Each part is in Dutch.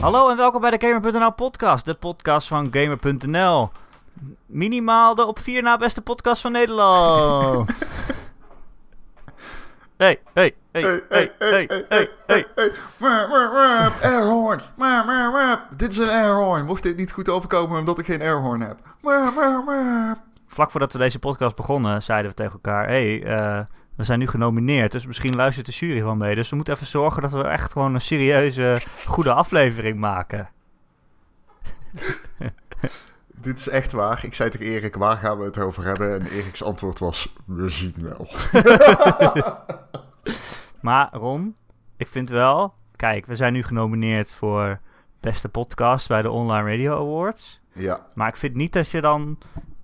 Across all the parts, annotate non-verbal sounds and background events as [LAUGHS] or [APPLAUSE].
Hallo en welkom bij de Gamer.nl podcast, de podcast van Gamer.nl. Minimaal de op vier na beste podcast van Nederland. [LAUGHS] hey, hey, hey, hey, hey, hey, hey, hey. Airhorns. Dit is een airhorn. Mocht dit niet goed overkomen omdat ik geen airhorn heb. Vlak voordat we deze podcast begonnen, zeiden we tegen elkaar: hey, eh, we zijn nu genomineerd, dus misschien luistert de jury wel mee. Dus we moeten even zorgen dat we echt gewoon een serieuze, goede aflevering maken. [LAUGHS] Dit is echt waar. Ik zei tegen Erik, waar gaan we het over hebben? En Eriks antwoord was, we zien wel. [LAUGHS] Maar Ron, ik vind wel, kijk, we zijn nu genomineerd voor beste podcast bij de Online Radio Awards. Ja, Maar ik vind niet dat je dan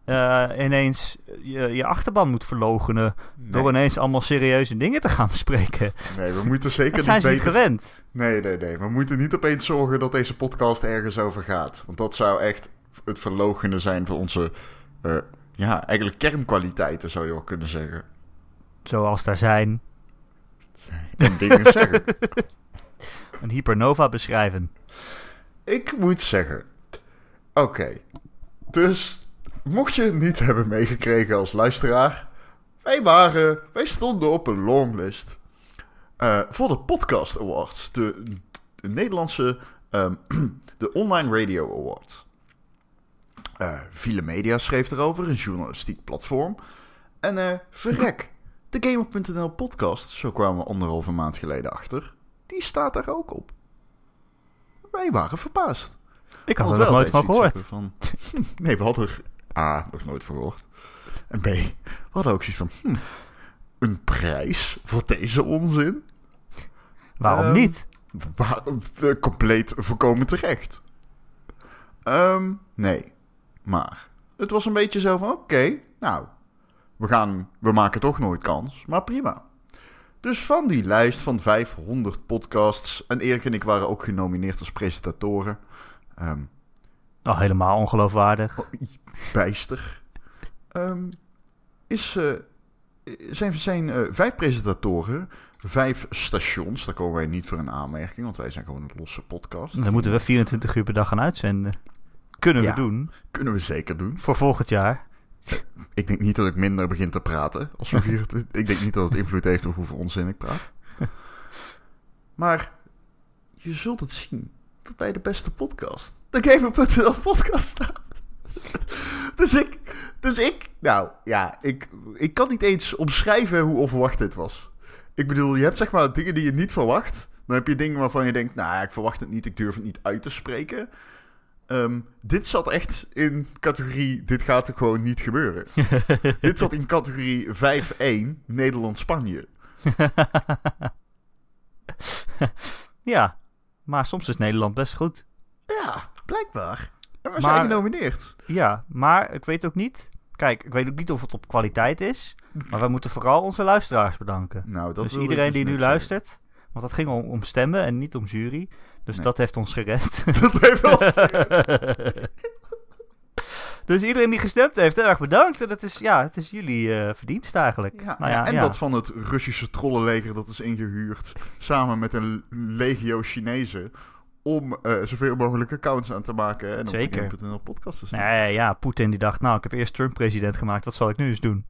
eh, ineens je, je achterban moet verlogenen door nee, ineens allemaal serieuze dingen te gaan [LAUGHS] bespreken. nee, we moeten zeker Dat zijn niet ze niet beter... gewend. Nee, nee, nee. We moeten niet opeens zorgen dat deze podcast ergens over gaat. Want dat zou echt het verlogenen zijn van onze... eh, ja, eigenlijk kernkwaliteiten zou je wel kunnen zeggen. Zoals daar zijn. [LAUGHS] En dingen zeggen. [LAUGHS] Een hypernova beschrijven. Ik moet zeggen. Oké. Dus, mocht je het niet hebben meegekregen als luisteraar. Wij waren. Wij stonden op een longlist. eh, voor de Podcast Awards. De, de Nederlandse. ehm, [CLEARS THROAT] de Online Radio Awards. Eh Viele Media schreef erover, een journalistiek platform. En eh verrek. De Gamer.nl podcast, zo kwamen we anderhalve maand geleden achter. Die staat daar ook op. Wij waren verbaasd. Ik had er nooit van gehoord. Van, [LAUGHS] nee, we hadden er A, nog nooit van gehoord. En B, we hadden ook zoiets van... hm, een prijs voor deze onzin? Waarom Ehm, niet? Eh, compleet voorkomen terecht. Ehm, nee, maar het was een beetje zo van... Oké, nou, we, gaan, we maken toch nooit kans, maar prima. Dus van die lijst van 500 podcasts... en Erik en ik waren ook genomineerd als presentatoren... Ehm, Oh, helemaal ongeloofwaardig. bijster. Ehm, is, eh, zijn, zijn eh, vijf presentatoren, vijf stations. Daar komen wij niet voor een aanmerking, want wij zijn gewoon een losse podcast. Dan moeten we 24 uur per dag gaan uitzenden. Kunnen we doen. Kunnen we zeker doen. Voor volgend jaar. Ik denk niet dat ik minder begin te praten. Als we 24, [LAUGHS] ik denk niet dat het invloed heeft op hoeveel onzin ik praat. Maar je zult het zien dat bij de beste podcast de Gamer.nl podcast staat. [LAUGHS] Dus ik, dus ik, nou ja, ik, ik kan niet eens omschrijven hoe onverwacht dit was. Ik bedoel, je hebt zeg maar dingen die je niet verwacht. Dan heb je dingen waarvan je denkt, nou ik verwacht het niet, ik durf het niet uit te spreken. Ehm, dit zat echt in categorie, dit gaat er gewoon niet gebeuren. [LAUGHS] dit zat in categorie 5-1, Nederland-Spanje. [LAUGHS] ja, maar soms is Nederland best goed. Ja, blijkbaar. En we Maar- zijn genomineerd. Ja, maar ik weet ook niet. Kijk, ik weet ook niet of het op kwaliteit is. Maar we moeten vooral onze luisteraars bedanken. Nou, dat dus iedereen die net nu zeggen. luistert. Want het ging om, om stemmen en niet om jury. Dus Nee. dat heeft ons gered. [LAUGHS] Dat heeft wel... [LAUGHS] dus iedereen die gestemd heeft, heel erg bedankt. En dat is, ja, het is jullie eh, verdienst eigenlijk. Ja, nou ja, ja, en ja. dat van het Russische trollenleger dat is ingehuurd samen met een legio Chinezen om eh, zoveel mogelijk accounts aan te maken en Zeker. op de podcast te staan. Nee, ja, Poetin die dacht, nou, ik heb eerst Trump president gemaakt. Wat zal ik nu eens doen?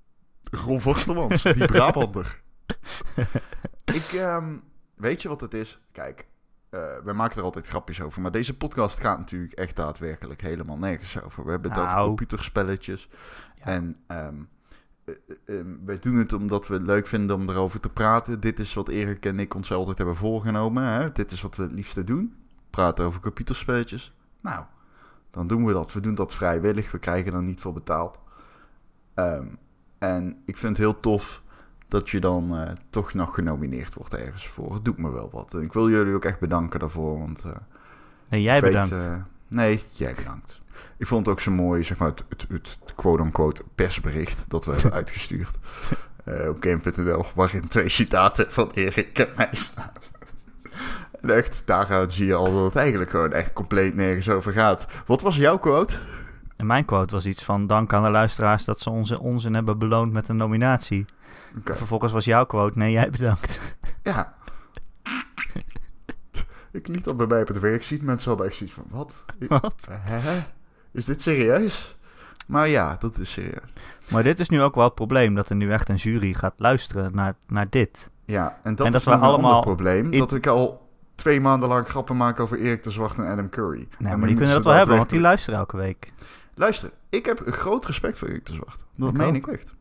Ron Vastermans, die [LAUGHS] Brabander. [LAUGHS] ik, ehm, weet je wat het is? Kijk, eh we maken er altijd grapjes over, maar deze podcast gaat natuurlijk echt daadwerkelijk helemaal nergens over. We hebben het over Nou. computerspelletjes Ja. en ehm, wij doen het omdat we het leuk vinden om erover te praten. Dit is wat Erik en ik ons altijd hebben voorgenomen. Hè? Dit is wat we het liefste doen. Praten over computerspelletjes. Nou, dan doen we dat. We doen dat vrijwillig. We krijgen er niet voor betaald. Ehm, en ik vind het heel tof dat je dan eh, toch nog genomineerd wordt ergens voor. Het doet me wel wat. Ik wil jullie ook echt bedanken daarvoor. Want eh, Nee, jij weet, bedankt. eh, nee, jij bedankt. Ik vond het ook zo mooi, zeg maar, het, het, het quote-unquote persbericht dat we hebben [LAUGHS] uitgestuurd op Game.nl, waarin twee citaten van Erik en mij staan. En echt, daaruit zie je al dat het eigenlijk gewoon echt compleet nergens over gaat. Wat was jouw quote? En mijn quote was iets van, dank aan de luisteraars dat ze onze onzin hebben beloond met een nominatie. Vervolgens was jouw quote, nee, jij bedankt. Ja. ik liet dat bij mij op het werk zien. Mensen hadden echt zoiets van, wat? Wat? Hè? Is dit serieus? Maar ja, dat is serieus. Maar dit is nu ook wel het probleem, dat er nu echt een jury gaat luisteren naar, naar dit. Ja, en dat En dat is we dan een allemaal probleem. in- Dat ik al twee maanden lang grappen maak over Erik de Zwart en Adam Curry. Nee, En maar die kunnen dat wel hebben, want die luisteren elke week. Luister, ik heb een groot respect voor Erik de Zwart. Dat Ik meen ook. ik echt.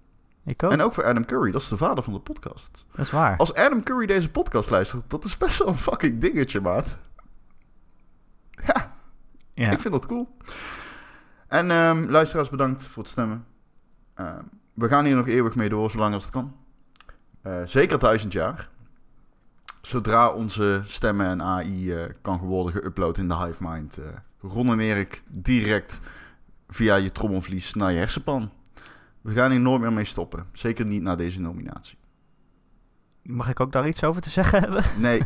Ik ook, En ook voor Adam Curry, dat is de vader van de podcast. dat is waar. Als Adam Curry deze podcast luistert, dat is best wel een fucking dingetje, maat. Ja, Ja. ik vind dat cool. En ehm, luisteraars, bedankt voor het stemmen. Ehm, we gaan hier nog eeuwig mee door, zolang als het kan. Eh, zeker duizend jaar. Zodra onze stemmen en AI eh, kan worden geüpload in de HiveMind, eh Ron en Erik direct via je trommelvlies naar je hersenpan. We gaan hier nooit meer mee stoppen. Zeker niet na deze nominatie. Mag ik ook daar iets over te zeggen hebben? Nee,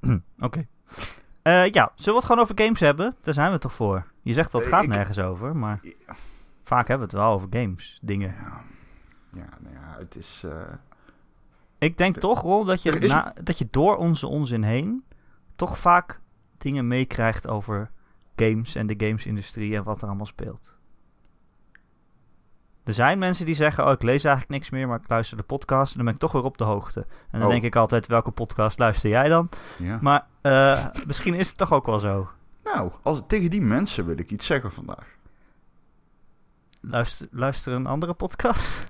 [LAUGHS] Oké. Eh, ja, zullen we het gewoon over games hebben? Daar zijn we toch voor. Je zegt dat het Eh, gaat ik- nergens over, maar vaak hebben we het wel over games, dingen. Ja, ja, nou ja het is. eh, Ik denk toch, Rol, dat je, is- na, dat je door onze onzin heen toch vaak dingen meekrijgt over games en de gamesindustrie en wat er allemaal speelt. Er zijn mensen die zeggen, oh, ik lees eigenlijk niks meer, maar ik luister de podcast en dan ben ik toch weer op de hoogte. En dan Oh. denk ik altijd, welke podcast luister jij dan? ja. Maar eh, [LAUGHS] misschien is het toch ook wel zo. Nou, als, tegen die mensen wil ik iets zeggen vandaag. Luister, luister een andere podcast.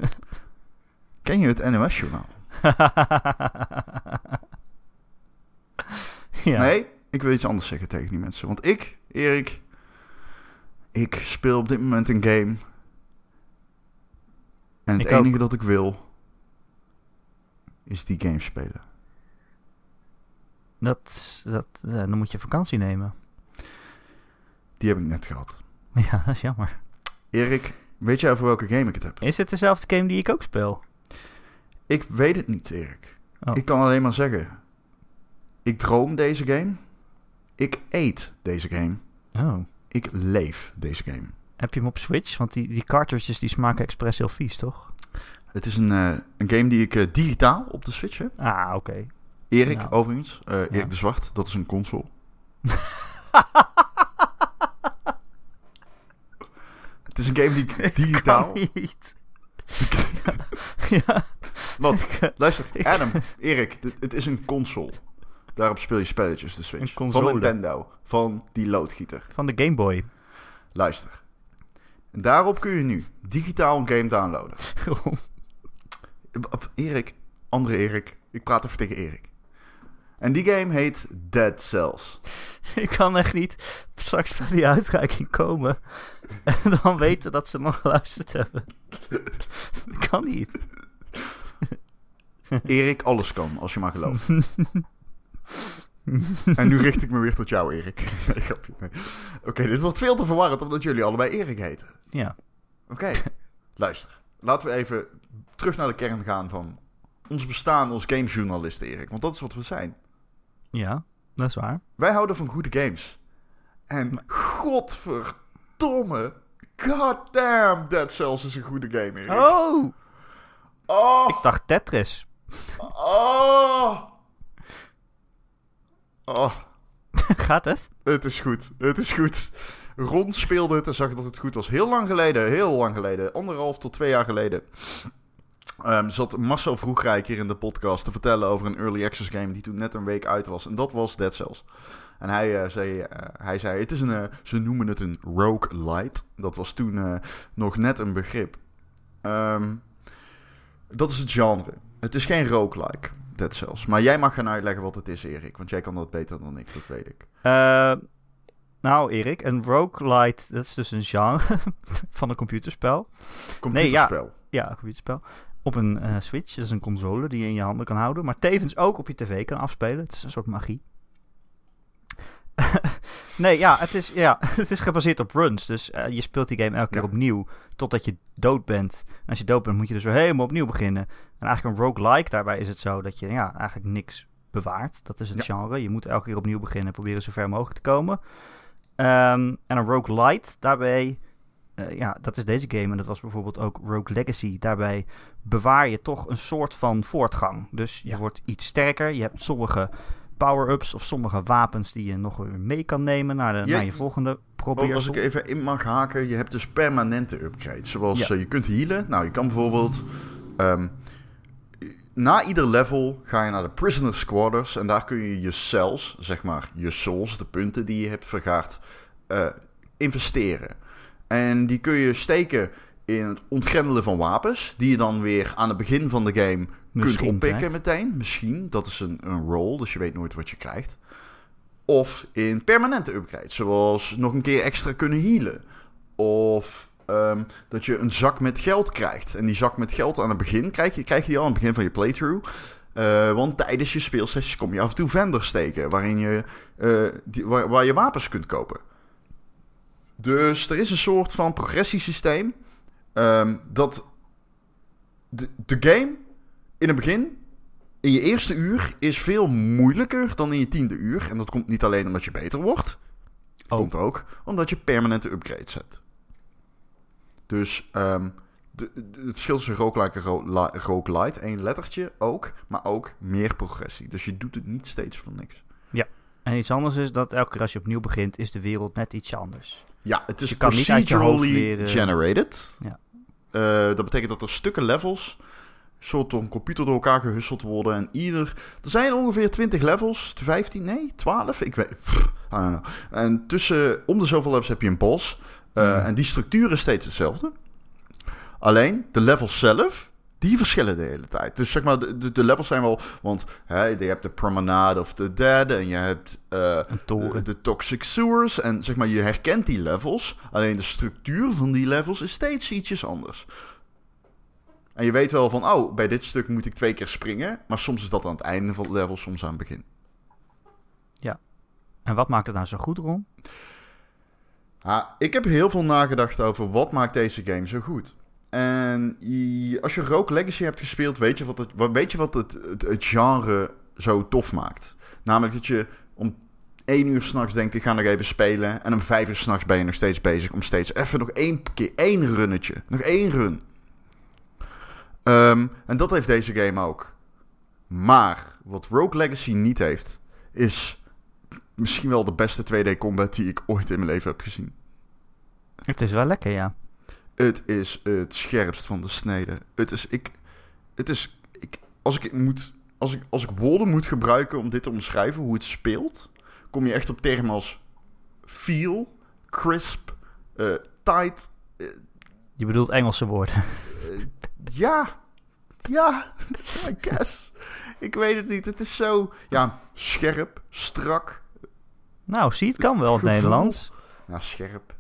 [LAUGHS] Ken je het NOS-journaal? [LAUGHS] ja. Nee, ik wil iets anders zeggen tegen die mensen. Want ik, Erik, ik speel op dit moment een game. En het Ik ook. enige dat ik wil, is die game spelen. Dat, dat, eh, dan moet je vakantie nemen. Die heb ik net gehad. [LAUGHS] Ja, dat is jammer. Erik, weet jij over welke game ik het heb? Is het dezelfde game die ik ook speel? Ik weet het niet, Erik. Oh. Ik kan alleen maar zeggen. Ik droom deze game. Ik eet deze game. Oh. Ik leef deze game. Heb je hem op Switch? Want die, die cartridges die smaken expres heel vies, toch? Het is een, eh, een game die ik eh, digitaal op de Switch heb. Ah, oké. Erik, Nou. overigens. eh, Erik Ja. de Zwart, dat is een console. [LAUGHS] Het is een game die ik digitaal... Kan niet. [LAUGHS] ja. Wat? Luister, Adam, Erik, het is een console. Daarop speel je spelletjes, de Switch. Een console. Van Nintendo, van die loodgieter. Van de Game Boy. Luister. En daarop kun je nu digitaal een game downloaden. [LAUGHS] Erik, andere Erik. Ik praat even tegen Erik. En die game heet Dead Cells. [LAUGHS] ik kan echt niet straks bij die uitreiking komen. En dan weten dat ze nog geluisterd hebben. [LAUGHS] Dat kan niet. Erik, alles kan, als je maar gelooft. [LAUGHS] en nu richt ik me weer tot jou, Erik. [LAUGHS] Nee, grapje. nee. Oké, dit wordt veel te verwarrend omdat jullie allebei Erik heten. Ja. Oké, [LAUGHS] luister. Laten we even terug naar de kern gaan van ons bestaan als gamesjournalisten, Erik. Want dat is wat we zijn. Ja, dat is waar. Wij houden van goede games. En godverdomme, goddamn, Dead Cells is een goede game, Erik. Oh! Oh, Ik dacht Tetris. oh, oh. [LAUGHS] Gaat het? Het is goed, het is goed. Ron speelde het en zag dat het goed was. Heel lang geleden, heel lang geleden. Anderhalf tot twee jaar geleden. Ehm, zat Marcel Vroegrijk hier in de podcast te vertellen over een early access game die toen net een week uit was. En dat was Dead Cells. En hij, eh, zei, eh, hij zei, het is een, eh, ze noemen het een roguelite. Dat was toen nog net een begrip. Ehm, dat is het genre. Het is geen roguelike, Dead Cells. Maar jij mag gaan uitleggen wat het is, Erik. Want jij kan dat beter dan ik, dat weet ik. Eh, nou, Erik, een roguelite, dat is dus een genre [LAUGHS] van een computerspel. Computerspel. Ja, een computerspel. Op een eh, Switch, dat is een console die je in je handen kan houden, maar tevens ook op je tv kan afspelen. Het is een soort magie. [LAUGHS] nee, ja het, is, ja, [LAUGHS] het is gebaseerd op runs. Dus eh, je speelt die game elke keer opnieuw totdat je dood bent. En als je dood bent, moet je dus weer helemaal opnieuw beginnen. En eigenlijk een roguelike, daarbij is het zo dat je ja, eigenlijk niks bewaart. Dat is het genre. Je moet elke keer opnieuw beginnen en proberen zo ver mogelijk te komen. Ehm, en een roguelite, daarbij eh, ja, dat is deze game en dat was bijvoorbeeld ook Rogue Legacy. Daarbij bewaar je toch een soort van voortgang. Dus je Ja. wordt iets sterker. Je hebt sommige power-ups of sommige wapens die je nog weer mee kan nemen naar, de, Ja, naar je volgende Oh, probeersel. als ik even in mag haken, je hebt dus permanente upgrades. Zoals Ja. eh, je kunt healen. Nou, je kan bijvoorbeeld... ehm, na ieder level ga je naar de Prisoner Quarters. En daar kun je je cells, zeg maar je souls, de punten die je hebt vergaard, eh, investeren. En die kun je steken in het ontgrendelen van wapens. Die je dan weer aan het begin van de game kunt Misschien, oppikken hè? meteen. Misschien, dat is een, een roll, dus je weet nooit wat je krijgt. Of in permanente upgrades, zoals nog een keer extra kunnen healen. Of ehm, dat je een zak met geld krijgt. En die zak met geld aan het begin krijg je, krijg je die al aan het begin van je playthrough. Eh, want tijdens je speelsessies kom je af en toe vendors steken waarin je, eh, die, waar, waar je wapens kunt kopen. Dus er is een soort van progressiesysteem. ehm, dat de, de game in het begin, in je eerste uur, is veel moeilijker dan in je tiende uur. En dat komt niet alleen omdat je beter wordt. Oh. Komt ook omdat je permanente upgrades hebt. Dus de, de- het verschil tussen roguelike en roguelite, één lettertje ook, maar ook meer progressie. Dus je doet het niet steeds voor niks. En iets anders is dat elke keer als je opnieuw begint, is de wereld net iets anders. Ja, het is procedurally generated. Ja. Eh, dat betekent dat er stukken levels soort door een computer door elkaar gehusseld worden. En ieder... Er zijn ongeveer 20 levels. 15? Nee, 12? Ik weet... pff. En tussen... Om de zoveel levels heb je een boss. Eh, Hmm. En die structuur is steeds hetzelfde. Alleen, de levels zelf... Die verschillen de hele tijd. Dus zeg maar, de, levels zijn wel... Want hè, je hebt de Promenade of the Dead. En je hebt... eh, de, de toxic sewers. En zeg maar, je herkent die levels. Alleen de structuur van die levels is steeds ietsjes anders. En je weet wel van, oh, bij dit stuk moet ik twee keer springen. Maar soms is dat aan het einde van het level, soms aan het begin. En wat maakt het nou zo goed, Ron? Ah, ik heb heel veel nagedacht over wat maakt deze game zo goed. En als je Rogue Legacy hebt gespeeld, weet je wat het, weet je wat het, het, het genre zo tof maakt. Namelijk dat je om één uur s'nachts denkt, ik ga nog even spelen. En om vijf uur s'nachts ben je nog steeds bezig om steeds even nog één keer, één runnetje. Nog één run. Ehm, en dat heeft deze game ook. Maar wat Rogue Legacy niet heeft, is misschien wel de beste 2D combat die ik ooit in mijn leven heb gezien. Het is wel lekker, ja. Het is het scherpst van de snede. Het is, ik, het is, ik, als ik moet, als ik, als ik woorden moet gebruiken om dit te omschrijven, hoe het speelt, kom je echt op termen als feel, crisp, eh, tight, eh, Je bedoelt Engelse woorden. Ja, ja, [LAUGHS] I guess. Ik weet het niet. Het is zo, ja, scherp, strak, nou, zie, het kan wel het. Nederlands. Ja, scherp.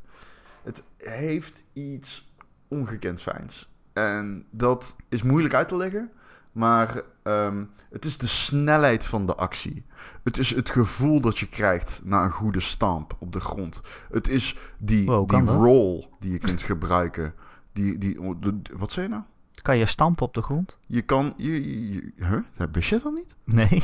Het heeft iets ongekend fijns. En dat is moeilijk uit te leggen. Maar ehm, het is de snelheid van de actie. Het is het gevoel dat je krijgt na een goede stamp op de grond. Het is die, Wow, die roll die je kunt gebruiken. Die, die, de- wat zei je nou? Kan je stampen op de grond? Je kan... Je, je, je- huh? Dat wist je dat niet? Nee.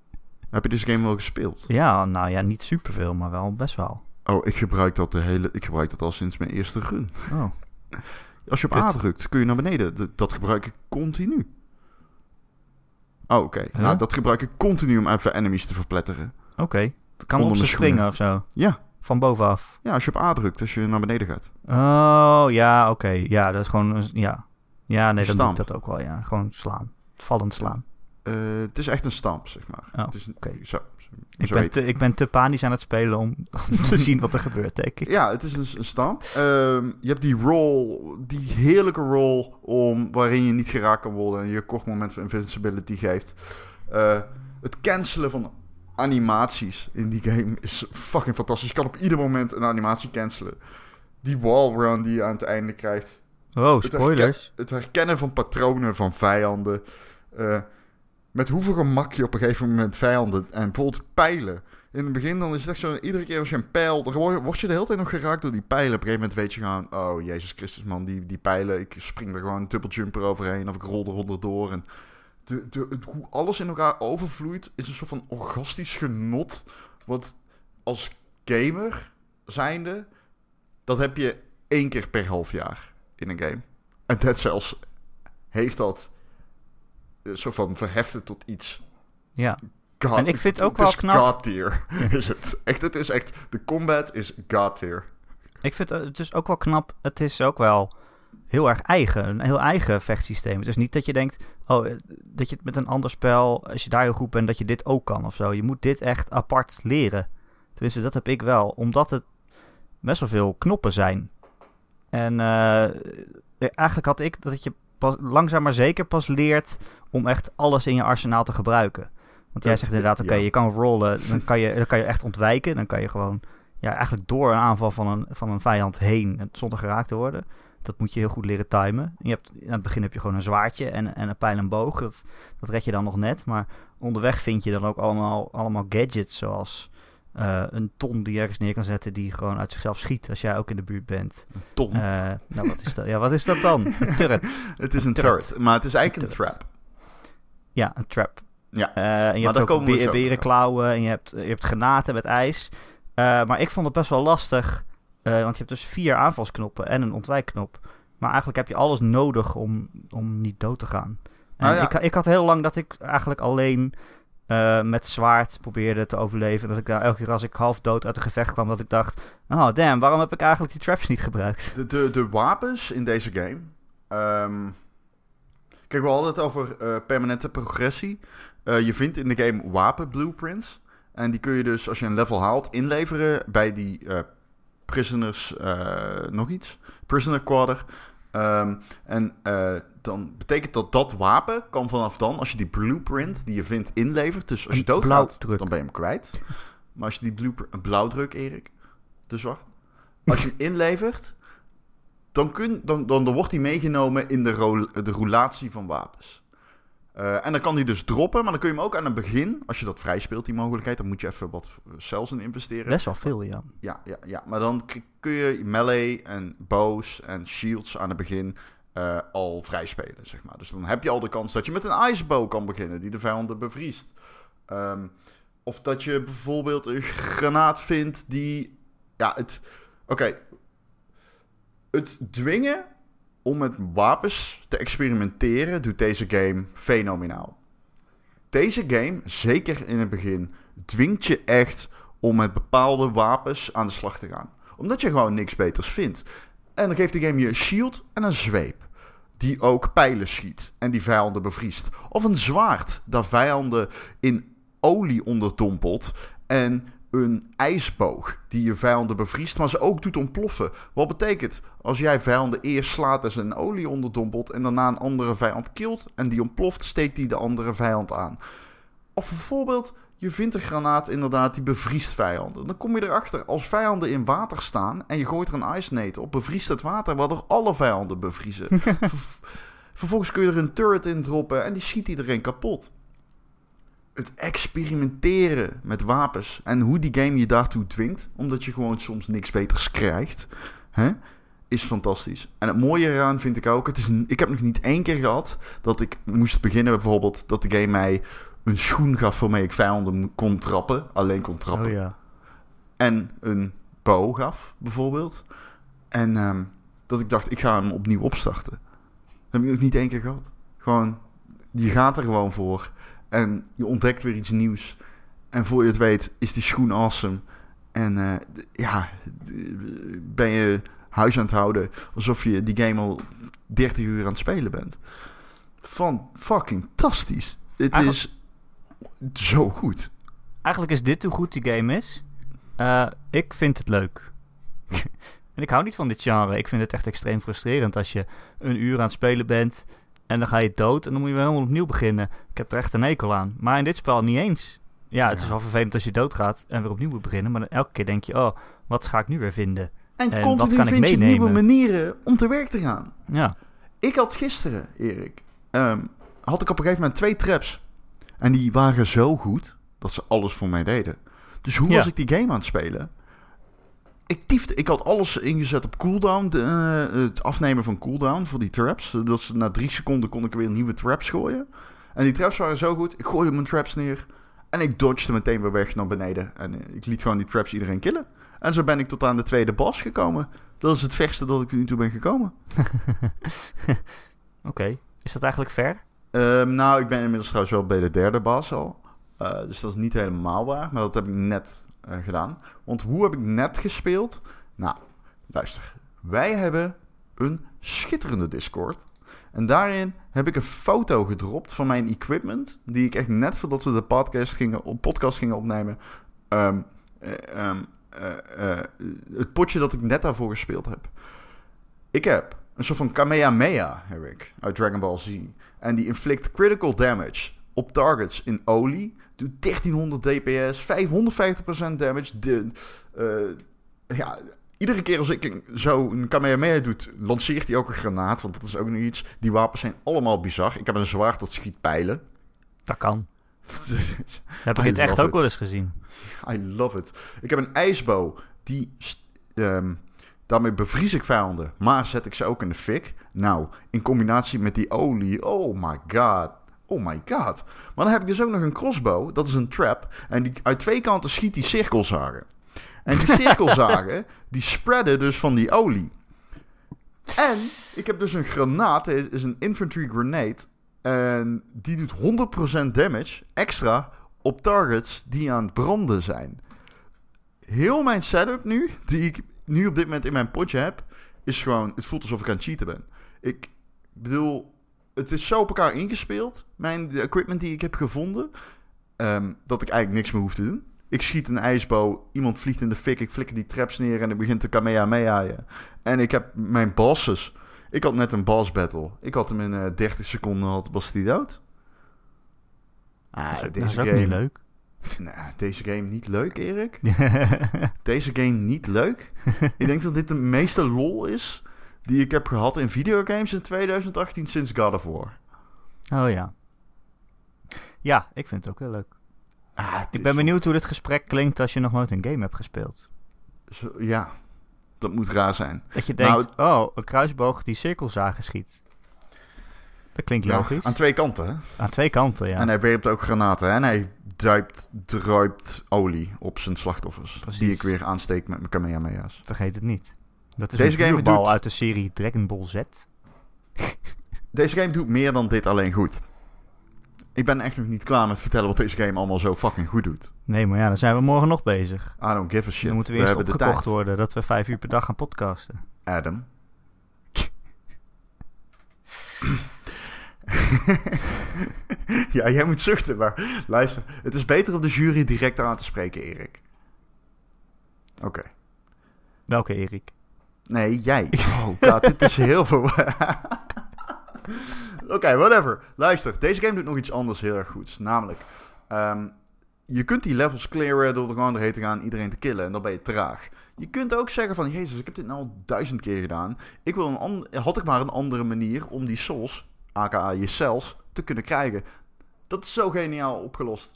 [LAUGHS] Heb je deze game wel gespeeld? Ja, nou ja, niet superveel, maar wel best wel. Oh, ik gebruik dat de hele... Ik gebruik dat al sinds mijn eerste run. Oh. [LAUGHS] Als je op Kut. A drukt, kun je naar beneden. Dat gebruik ik continu. Oh, oké. Huh? Nou, dat gebruik ik continu om even enemies te verpletteren. Oké. Kan Onder op ze springen of zo? Ja. Van bovenaf? Ja, als je op A drukt, als je naar beneden gaat. Oh, ja, oké. Ja, dat is gewoon... Ja, ja nee, dan doe ik Stamp. dat ook wel, ja. Gewoon slaan. Vallend slaan. Eh, het is echt een stamp, zeg maar. Oh, het is een, oké. Zo, zo, Ik zo ben, te, ik ben te panisch aan het spelen om, om te [LAUGHS] zien wat er gebeurt, denk ik. Ja, het is een, een stamp. Ehm, je hebt die roll, die heerlijke roll om, waarin je niet geraakt kan worden en je kort moment van invincibility geeft. Eh, het cancelen van animaties in die game is fucking fantastisch. Je kan op ieder moment een animatie cancelen. Die wallrun die je aan het einde krijgt. Oh, Het spoilers. Het herkennen van patronen van vijanden. Eh, met hoeveel gemak je op een gegeven moment vijanden... En bijvoorbeeld pijlen. In het begin dan is het echt zo... Iedere keer als je een pijl... Dan word je, word je de hele tijd nog geraakt door die pijlen. Op een gegeven moment weet je gewoon... Oh, Jezus Christus man, die, die pijlen... Ik spring er gewoon een dubbeljumper overheen. Of ik rol er onderdoor. En de, de, het- hoe alles in elkaar overvloeit... Is een soort van orgastisch genot. Wat als gamer zijnde... Dat heb je één keer per half jaar in een game. En Dead Cells heeft dat soort van verheffen tot iets. Ja. God, En ik vind ook het is wel knap- God tier [LAUGHS] is het. Echt, het is echt... De combat is God tier. Ik vind het dus ook wel knap. Het is ook wel heel erg eigen. Een heel eigen vechtsysteem. Het is niet dat je denkt, oh, eh, dat je het met een ander spel, als je daar heel goed bent, dat je dit ook kan of zo. Je moet dit echt apart leren. Tenminste, dat heb ik wel. Omdat het best wel veel knoppen zijn. En eh, eigenlijk had ik dat je pas, langzaam maar zeker pas leert om echt alles in je arsenaal te gebruiken. Want jij zegt inderdaad, oké, ja. je kan rollen, dan kan je, dan kan je echt ontwijken. Dan kan je gewoon ja, eigenlijk door een aanval van een, van een vijand heen en zonder geraakt te worden. Dat moet je heel goed leren timen. Je hebt, aan het begin heb je gewoon een zwaardje en, en een pijl en boog. Dat, dat red je dan nog net. Maar onderweg vind je dan ook allemaal, allemaal gadgets zoals eh, een ton die je ergens neer kan zetten die gewoon uit zichzelf schiet als jij ook in de buurt bent. Tom. Eh, nou, wat is dat? Ja, wat is dat dan? [LAUGHS] Een turret. het is een turret. turret. Maar het is eigenlijk een trap. Ja, een trap. Ja. Eh, en je Maar hebt ook be- berenklauwen en je hebt, je hebt granaten met ijs. Maar ik vond het best wel lastig, want je hebt dus vier aanvalsknoppen en een ontwijkknop. Maar eigenlijk heb je alles nodig om, om niet dood te gaan. En Ah, ja. ik, ik had heel lang dat ik eigenlijk alleen eh, met zwaard probeerde te overleven. Dat ik daar elke keer als ik half dood uit een gevecht kwam, dat ik dacht... Oh, damn, waarom heb ik eigenlijk die traps niet gebruikt? De, de, de wapens in deze game. ehm, kijk, we hadden over eh, permanente progressie. Eh, je vindt in de game wapen blueprints. En die kun je dus, als je een level haalt, inleveren bij die prisoners. nog iets? Prisoner quarter. Ehm, en eh, dan betekent dat dat wapen kan vanaf dan, als je die blueprint die je vindt inlevert. Dus als je doodgaat, dan ben je hem kwijt. Maar als je die blueprint... Blauwdruk, Erik. Dus wat? Als je hem inlevert, dan, kun, dan, dan, dan wordt hij meegenomen in de, de roulatie van wapens. Eh, en dan kan hij dus droppen, maar dan kun je hem ook aan het begin, als je dat vrij speelt, die mogelijkheid, dan moet je even wat cells in investeren. Best wel veel, ja. Ja, ja, ja, maar dan kun je melee en bows en shields aan het begin eh, al vrij spelen, zeg maar. Dus dan heb je al de kans dat je met een icebow kan beginnen, die de vijanden bevriest. Ehm, of dat je bijvoorbeeld een granaat vindt die... Ja, het... Oké. Het dwingen om met wapens te experimenteren doet deze game fenomenaal. Deze game, zeker in het begin, dwingt je echt om met bepaalde wapens aan de slag te gaan. Omdat je gewoon niks beters vindt. En dan geeft de game je een shield en een zweep. Die ook pijlen schiet en die vijanden bevriest. Of een zwaard dat vijanden in olie onderdompelt. En een ijsboog die je vijanden bevriest, maar ze ook doet ontploffen. Wat betekent als jij vijanden eerst slaat en ze in olie onderdompelt en daarna een andere vijand kilt en die ontploft, steekt die de andere vijand aan. Of bijvoorbeeld, je vindt een granaat inderdaad die bevriest vijanden. Dan kom je erachter, als vijanden in water staan en je gooit er een nade op, bevriest het water, waardoor alle vijanden bevriezen. [LAUGHS] Ver- vervolgens kun je er een turret in droppen en die schiet iedereen kapot. Het experimenteren met wapens en hoe die game je daartoe dwingt, omdat je gewoon soms niks beters krijgt, hè, is fantastisch. En het mooie eraan vind ik ook, het is, ik heb nog niet één keer gehad dat ik moest beginnen bijvoorbeeld dat de game mij een schoen gaf waarmee ik vijanden kon trappen, alleen kon trappen. Oh ja. En een bow gaf, bijvoorbeeld. En ehm, dat ik dacht, ik ga hem opnieuw opstarten. Dat heb ik nog niet één keer gehad. Gewoon, je gaat er gewoon voor. En je ontdekt weer iets nieuws. En voor je het weet, is die schoen awesome. En eh, ja, ben je huis aan het houden alsof je die game al 30 uur aan het spelen bent. Van fucking fantastisch. Het Eigenlijk- is zo goed. Eigenlijk is dit hoe goed die game is. Eh, ik vind het leuk. [LAUGHS] en ik hou niet van dit genre. Ik vind het echt extreem frustrerend als je een uur aan het spelen bent en dan ga je dood en dan moet je weer helemaal opnieuw beginnen. Ik heb er echt een hekel aan. Maar in dit spel niet eens. Ja, het Ja. is wel vervelend als je doodgaat en weer opnieuw moet beginnen. Maar dan elke keer denk je, oh, wat ga ik nu weer vinden? En, En continu wat kan ik vind je meenemen? nieuwe manieren om te werk te gaan. Ja, Ik had gisteren, Erik, ehm, had ik op een gegeven moment twee traps. En die waren zo goed dat ze alles voor mij deden. Dus hoe Ja. was ik die game aan het spelen? Ik tiefde, ik had alles ingezet op cooldown, de, eh, het afnemen van cooldown voor die traps. Dat ze na drie seconden kon ik weer nieuwe traps gooien. En die traps waren zo goed, ik gooide mijn traps neer. En ik dodgede meteen weer weg naar beneden. En eh, ik liet gewoon die traps iedereen killen. En zo ben ik tot aan de tweede boss gekomen. Dat is het verste dat ik nu toe ben gekomen. [LAUGHS] Oké. Is dat eigenlijk fair? Ehm, nou, ik ben inmiddels trouwens wel bij de derde baas al. Dus dat is niet helemaal waar, maar dat heb ik net gedaan. Want hoe heb ik net gespeeld? Nou, luister. Wij hebben een schitterende Discord. En daarin heb ik een foto gedropt van mijn equipment. Die ik echt net voordat we de podcast gingen, podcast gingen opnemen. Um, um, uh, het potje dat ik net daarvoor gespeeld heb. Ik heb een soort van Kamehameha, heb ik, uit Dragon Ball Z. En die inflict critical damage op targets in olie. Doet 1300 dps, 550% damage. De, uh, ja, iedere keer als ik zo een Kamehameha doet, lanceert hij ook een granaat. Want dat is ook nog iets. Die wapens zijn allemaal bizar. Ik heb een zwaard dat schiet pijlen. Dat kan. [LAUGHS] heb ik het echt ook wel eens gezien. I love it. Ik heb een ijsbow. Die... Um, daarmee bevries ik vijanden. Maar zet ik ze ook in de fik. Nou, in combinatie met die olie. Oh my god. Oh my god. Maar dan heb ik dus ook nog een crossbow. Dat is een trap. En die, uit twee kanten schiet die cirkelzagen. En die [LAUGHS] cirkelzagen, die spreaden dus van die olie. En ik heb dus een granaat. Het is een infantry grenade. En die doet 100% damage extra op targets die aan het branden zijn. Heel mijn setup nu, die ik nu op dit moment in mijn potje heb, is gewoon... Het voelt alsof ik aan het cheaten ben. Ik bedoel, het is zo op elkaar ingespeeld. Mijn de equipment die ik heb gevonden, um, dat ik eigenlijk niks meer hoef te doen. Ik schiet een ijsbow, iemand vliegt in de fik, ik flikker die traps neer en ik begint te kamehameha. En ik heb mijn bosses. Ik had net een boss battle. Ik had hem in uh, 30 seconden, had, was hij dood. Ah, dat is, deze dat is game... niet leuk. [LAUGHS] Nou, deze game niet leuk, Erik. [LAUGHS] deze game niet leuk. ik denk dat dit de meeste lol is die ik heb gehad in videogames in 2018 sinds God of War. Oh ja. Ja, ik vind het ook heel leuk. Ah, ik ben benieuwd hoe dit gesprek klinkt als je nog nooit een game hebt gespeeld. Zo, ja, dat moet raar zijn. Dat je denkt, nou, oh, een kruisboog die cirkelzagen schiet. Dat klinkt logisch. aan twee kanten. Aan twee kanten, ja. En hij werpt ook granaten. En hij duipt, druipt olie op zijn slachtoffers. Precies. Die ik weer aansteek met mijn Kamehameha's. Vergeet het niet. Dat is Deze een game doet... uit de serie Dragon Ball Z. [LAUGHS] Deze game doet meer dan dit alleen goed. Ik ben echt nog niet klaar met vertellen wat deze game allemaal zo fucking goed doet. Nee, maar ja, dan zijn we morgen nog bezig. I don't give a shit. Dan moeten we eerst we opgekocht worden dat we vijf uur per dag gaan podcasten. Adam. [LAUGHS] ja, jij moet zuchten, maar luister. Het is beter om de jury direct aan te spreken, Erik. Oké. Welke Erik? Nee, jij. [LAUGHS] Oh god, dit is heel veel... [LAUGHS] Oké, whatever. Luister, deze game doet nog iets anders heel erg goeds. Namelijk, um, je kunt die levels clearen door er gewoon doorheen te gaan iedereen te killen. En dan ben je traag. Je kunt ook zeggen van, jezus, ik heb dit nou al duizend keer gedaan. Ik wil een had ik maar een andere manier om die souls, aka je cells, te kunnen krijgen. Dat is zo geniaal opgelost.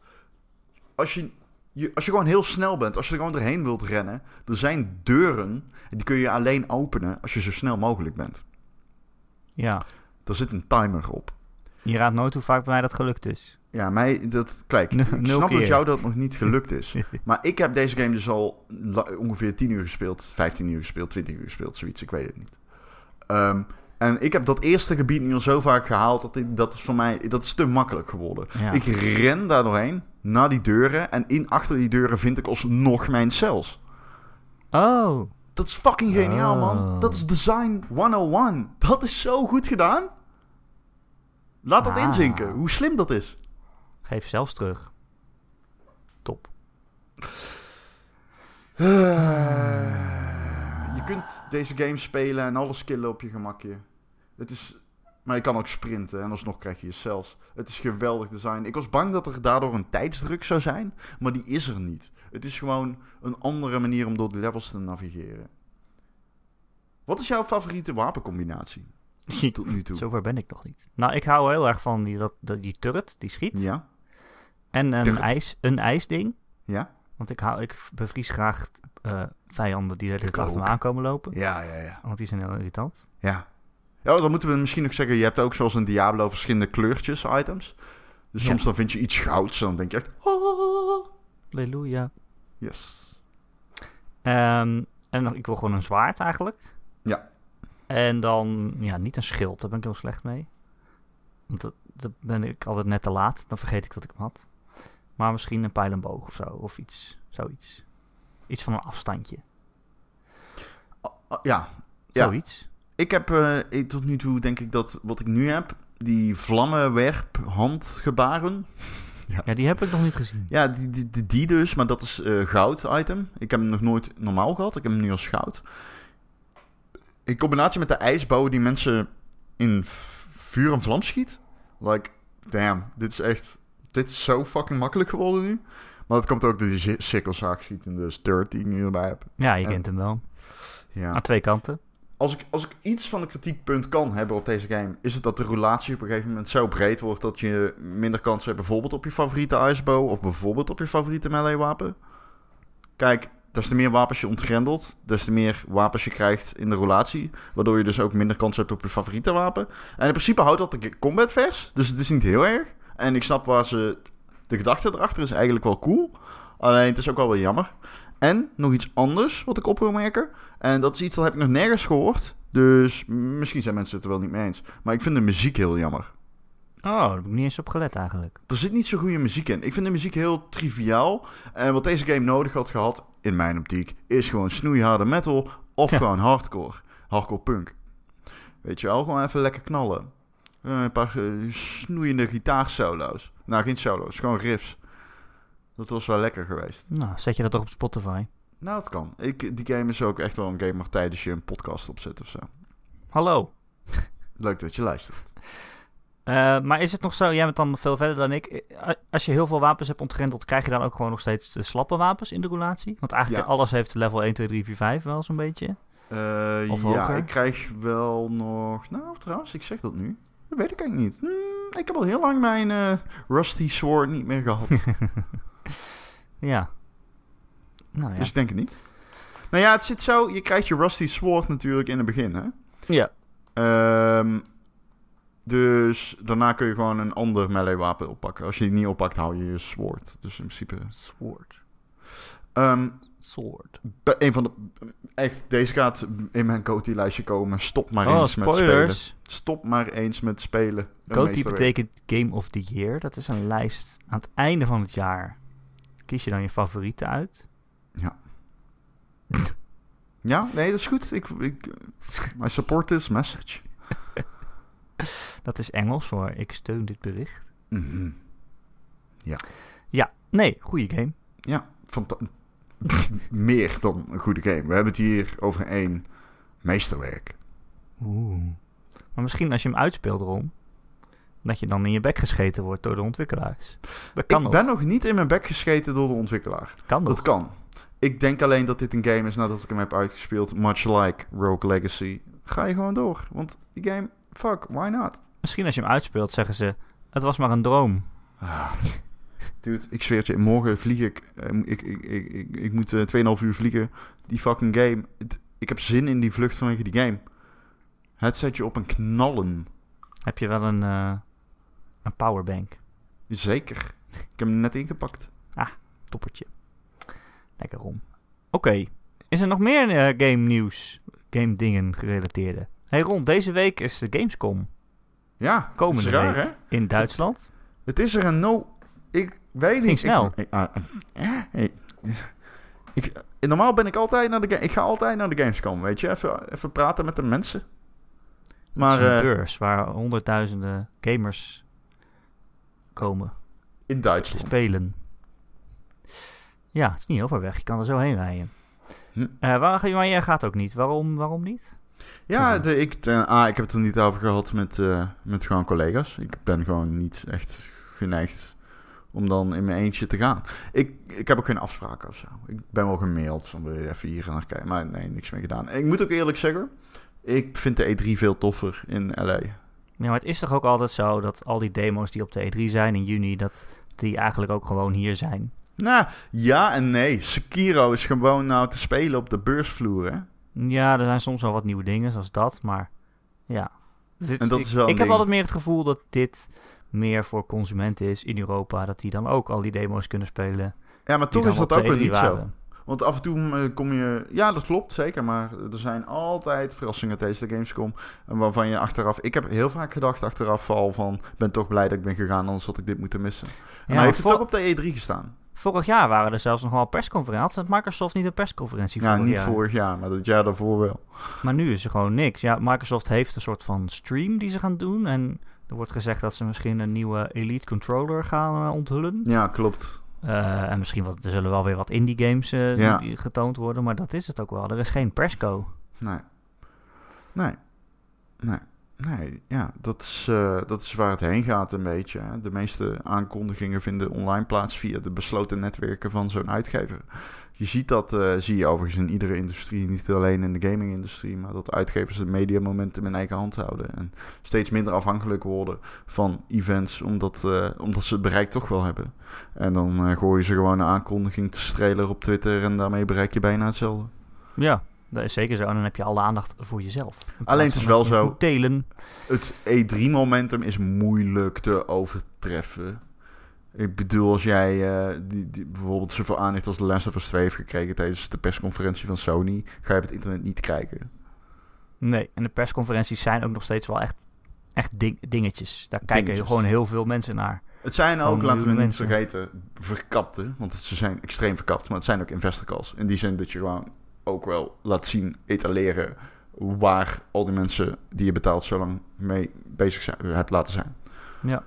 Als je, je, als je gewoon heel snel bent, als je er gewoon doorheen wilt rennen, er zijn deuren en die kun je alleen openen als je zo snel mogelijk bent. Ja. Er zit een timer op. Je raadt nooit hoe vaak bij mij dat gelukt is. Ja, mij, dat, kijk, [LAUGHS] ik snap dat jou dat nog niet gelukt is. [LAUGHS] maar ik heb deze game dus al ongeveer 10 uur gespeeld, 15 uur gespeeld, 20 uur gespeeld, zoiets, ik weet het niet. Um, en ik heb dat eerste gebied nu al zo vaak gehaald, dat, ik, dat is voor mij dat is te makkelijk geworden. Ik ren daar doorheen, naar die deuren, en in achter die deuren vind ik alsnog mijn cells. Oh. Dat is fucking geniaal, man. Oh. Dat is Design 101. Dat is zo goed gedaan. Laat dat ah. inzinken, hoe slim dat is. Geef zelfs terug. Top. je kunt deze game spelen en alles killen op je gemakje. Het is... Maar je kan ook sprinten en alsnog krijg je je cells. Het is geweldig design. Ik was bang dat er daardoor een tijdsdruk zou zijn, maar die is er niet. Het is gewoon een andere manier om door de levels te navigeren. Wat is jouw favoriete wapencombinatie? [LAUGHS] Tot nu toe. Zover ben ik nog niet. Nou, ik hou heel erg van die, dat, die turret, die schiet. Ja. En een, ijs, een ijsding. Ja. Want ik, hou, ik bevries graag uh, vijanden die er achter me aankomen lopen. Ja, ja, ja. Want die zijn heel irritant. Ja. Ja, dan moeten we misschien ook zeggen, je hebt ook zoals een Diablo verschillende kleurtjes items. Dus soms dan vind je iets gouds en dan denk je echt... Halleluja. Yes. Um, En ik wil gewoon een zwaard eigenlijk. Ja. En dan, ja, niet een schild. Daar ben ik heel slecht mee. Want dat, dat ben ik altijd net te laat. Dan vergeet ik dat ik hem had. Maar misschien een pijl en boog of zo. Of iets, zoiets. Iets van een afstandje. Ah, ja, Ja. Zoiets. Ik heb eh, ik, tot nu toe denk ik dat wat ik nu heb, die vlammenwerp handgebaren. Ja, die heb ik nog niet gezien. Ja, die, die, die, dus, maar dat is eh, goud item. Ik heb hem nog nooit normaal gehad. Ik heb hem nu als goud. In combinatie met de ijsbouwen die mensen in vuur en vlam schiet. Like, damn, dit is echt... Dit is zo fucking makkelijk geworden nu. Maar dat komt ook door die zi- sikkelzaagschietende sturt die ik nu erbij heb. Ja, je Ja. kent hem wel. Ja. Aan twee kanten. Als ik, als ik iets van een kritiekpunt kan hebben op deze game, is het dat de roulatie op een gegeven moment zo breed wordt dat je minder kans hebt bijvoorbeeld op je favoriete icebow of bijvoorbeeld op je favoriete melee wapen. Kijk, des te meer wapens je ontgrendelt, des te meer wapens je krijgt in de roulatie, waardoor je dus ook minder kans hebt op je favoriete wapen. En in principe houdt dat de combat vers, dus het is niet heel erg. En ik snap waar ze, de gedachte erachter is eigenlijk wel cool, alleen het is ook wel wel jammer. En nog iets anders wat ik op wil merken. En dat is iets dat heb ik nog nergens gehoord. Dus misschien zijn mensen het er wel niet mee eens. Maar ik vind de muziek heel jammer. Oh, daar heb ik niet eens op gelet eigenlijk. Er zit niet zo goede muziek in. Ik vind de muziek heel triviaal. En wat deze game nodig had gehad, in mijn optiek, is gewoon snoeiharde metal of Ja. gewoon hardcore. Hardcore punk. Weet je wel, gewoon even lekker knallen. Eh, Een paar eh, snoeiende gitaarsolo's. Nou, geen solo's, gewoon riffs. Dat was wel lekker geweest. Nou, zet je dat toch op Spotify? Nou, dat kan. Ik, die game is ook echt wel een game waar tijdens je een podcast opzet of zo. Hallo. [LAUGHS] Leuk dat je luistert. Eh, maar is het nog zo, jij bent dan veel verder dan ik. Eh, Als je heel veel wapens hebt ontgrendeld, krijg je dan ook gewoon nog steeds de slappe wapens in de roulatie? Want eigenlijk Ja. alles heeft level 1, 2, 3, 4, 5 wel zo'n beetje. Eh, Of ja, hoger? ik krijg wel nog... Nou, trouwens, ik zeg dat nu. Dat weet ik eigenlijk niet. Hmm, ik heb al heel lang mijn Rusty Sword niet meer gehad. [LAUGHS] Ja. Nou ja. Dus ik denk het niet. Nou ja, het zit zo... Je krijgt je Rusty Sword natuurlijk in het begin, hè? ja. Ehm, dus daarna kun je gewoon een ander melee wapen oppakken. Als je die niet oppakt, hou je je sword. Dus in principe... Sword. Ehm, Sword. Een van de... Echt, deze gaat in mijn Coty-lijstje komen. Stop maar oh, eens met spelen. Stop maar eens met spelen. Coty betekent Game of the Year. Dat is een lijst aan het einde van het jaar. Kies je dan je favorieten uit. Ja, nee, dat is goed. Ik, ik, I support this message. [LAUGHS] Dat is Engels voor ik steun dit bericht. Mhm. Ja, nee, goede game. Ja, [LAUGHS] meer dan een goede game. We hebben het hier over één meesterwerk. Oeh. Maar misschien als je hem uitspeelt, Ron, dat je dan in je bek gescheten wordt door de ontwikkelaars. Dat kan ik nog. ben nog niet in mijn bek gescheten door de ontwikkelaar. Kan nog. Dat kan. Ik denk alleen dat dit een game is nadat ik hem heb uitgespeeld. Much like Rogue Legacy. Ga je gewoon door. Want die game, fuck, why not? Misschien als je hem uitspeelt, zeggen ze: Het was maar een droom. Ah. Dude, ik zweer het je, morgen vlieg ik. eh, ik, ik, ik, ik, ik moet eh, 2,5 uur vliegen. Die fucking game. Het- ik heb zin in die vlucht vanwege die game. Het zet je op een knallen. Heb je wel een, eh, een powerbank? Zeker. Ik heb hem net ingepakt. Toppertje. Lekker Ron. Oké. Is er nog meer eh, game nieuws? Game dingen gerelateerde? Hey Ron, deze week is de Gamescom Ja, Komende is raar, hè? in Duitsland. Het is er een no... Ik weet niet. Ging snel. Ik, ik- ah, eh, eh, ik, normaal ben ik altijd naar de... Ik ga altijd naar de Gamescom, weet je? Even, even praten met de mensen. Maar het is een beurs waar honderdduizenden gamers komen in Duitsland. spelen. Ja, het is niet heel ver weg. Je kan er zo heen rijden. Hm. Waar, je- maar jij gaat ook niet. Waarom, waarom niet? Ja, de, ik, de- ah, ik heb het er niet over gehad met, eh, met gewoon collega's. Ik ben gewoon niet echt geneigd om dan in mijn eentje te gaan. Ik, ik heb ook geen afspraken of zo. Ik ben wel gemaild van wil je even hier naar kijken. Maar nee, niks mee gedaan. Ik moet ook eerlijk zeggen, ik vind de E3 veel toffer in LA. Ja, maar het is toch ook altijd zo dat al die demo's die op de E3 zijn in juni, dat die eigenlijk ook gewoon hier zijn. Nou, ja en nee. Sekiro is gewoon nou te spelen op de beursvloer, hè? Ja, er zijn soms wel wat nieuwe dingen, zoals dat, maar ja. Dus En dat ik, is wel ik heb altijd meer het gevoel dat dit meer voor consumenten is in Europa, dat die dan ook al die demo's kunnen spelen. Ja, maar toch is dat ook weer E3 niet zo. Want af en toe eh, kom je... Ja, dat klopt, zeker. Maar er zijn altijd verrassingen tijdens de Gamescom. Waarvan je achteraf... Ik heb heel vaak gedacht achteraf al van... ben toch blij dat ik ben gegaan, anders had ik dit moeten missen. En Ja, hij heeft het ook op de E3 gestaan. Vorig jaar waren er zelfs nog wel persconferenties. Had Microsoft niet een persconferentie Ja, vorig niet jaar? vorig jaar, maar dat jaar daarvoor wel. Maar nu is er gewoon niks. Ja, Microsoft heeft een soort van stream die ze gaan doen. En er wordt gezegd dat ze misschien een nieuwe Elite Controller gaan eh, onthullen. Ja, klopt. Eh, en misschien wat, er zullen wel weer wat indie games eh, Ja. getoond worden. Maar dat is het ook wel. Er is geen persco. Nee. Nee. Nee. Nee, ja, dat is, eh, dat is waar het heen gaat een beetje. De meeste aankondigingen vinden online plaats via de besloten netwerken van zo'n uitgever. Je ziet dat, eh, zie je overigens in iedere industrie, niet alleen in de gaming-industrie, maar dat uitgevers het mediamomentum in eigen hand houden. En steeds minder afhankelijk worden van events, omdat, eh, omdat ze het bereik toch wel hebben. En dan eh, gooien ze gewoon een aankondiging te strelen op Twitter en daarmee bereik je bijna hetzelfde. Ja, dat is zeker zo. En dan heb je alle aandacht voor jezelf. Alleen het is van wel zo- Telen. Het E3-momentum is moeilijk te overtreffen. Ik bedoel, als jij eh, die, die, bijvoorbeeld zoveel aandacht als The Last of Us 2 heeft gekregen tijdens de persconferentie van Sony, ga je op het internet niet kijken. Nee, en de persconferenties zijn ook nog steeds wel echt, echt ding- dingetjes. Daar kijken Dingetjes. gewoon heel veel mensen naar. Het zijn ook, Gewoon laten we niet mensen. vergeten, verkapte. Want ze zijn extreem verkapt, maar het zijn ook investor calls. In die zin dat je gewoon ook wel laat zien, etaleren waar al die mensen die je betaalt zo lang mee bezig zijn, hebt laten zijn. Ja.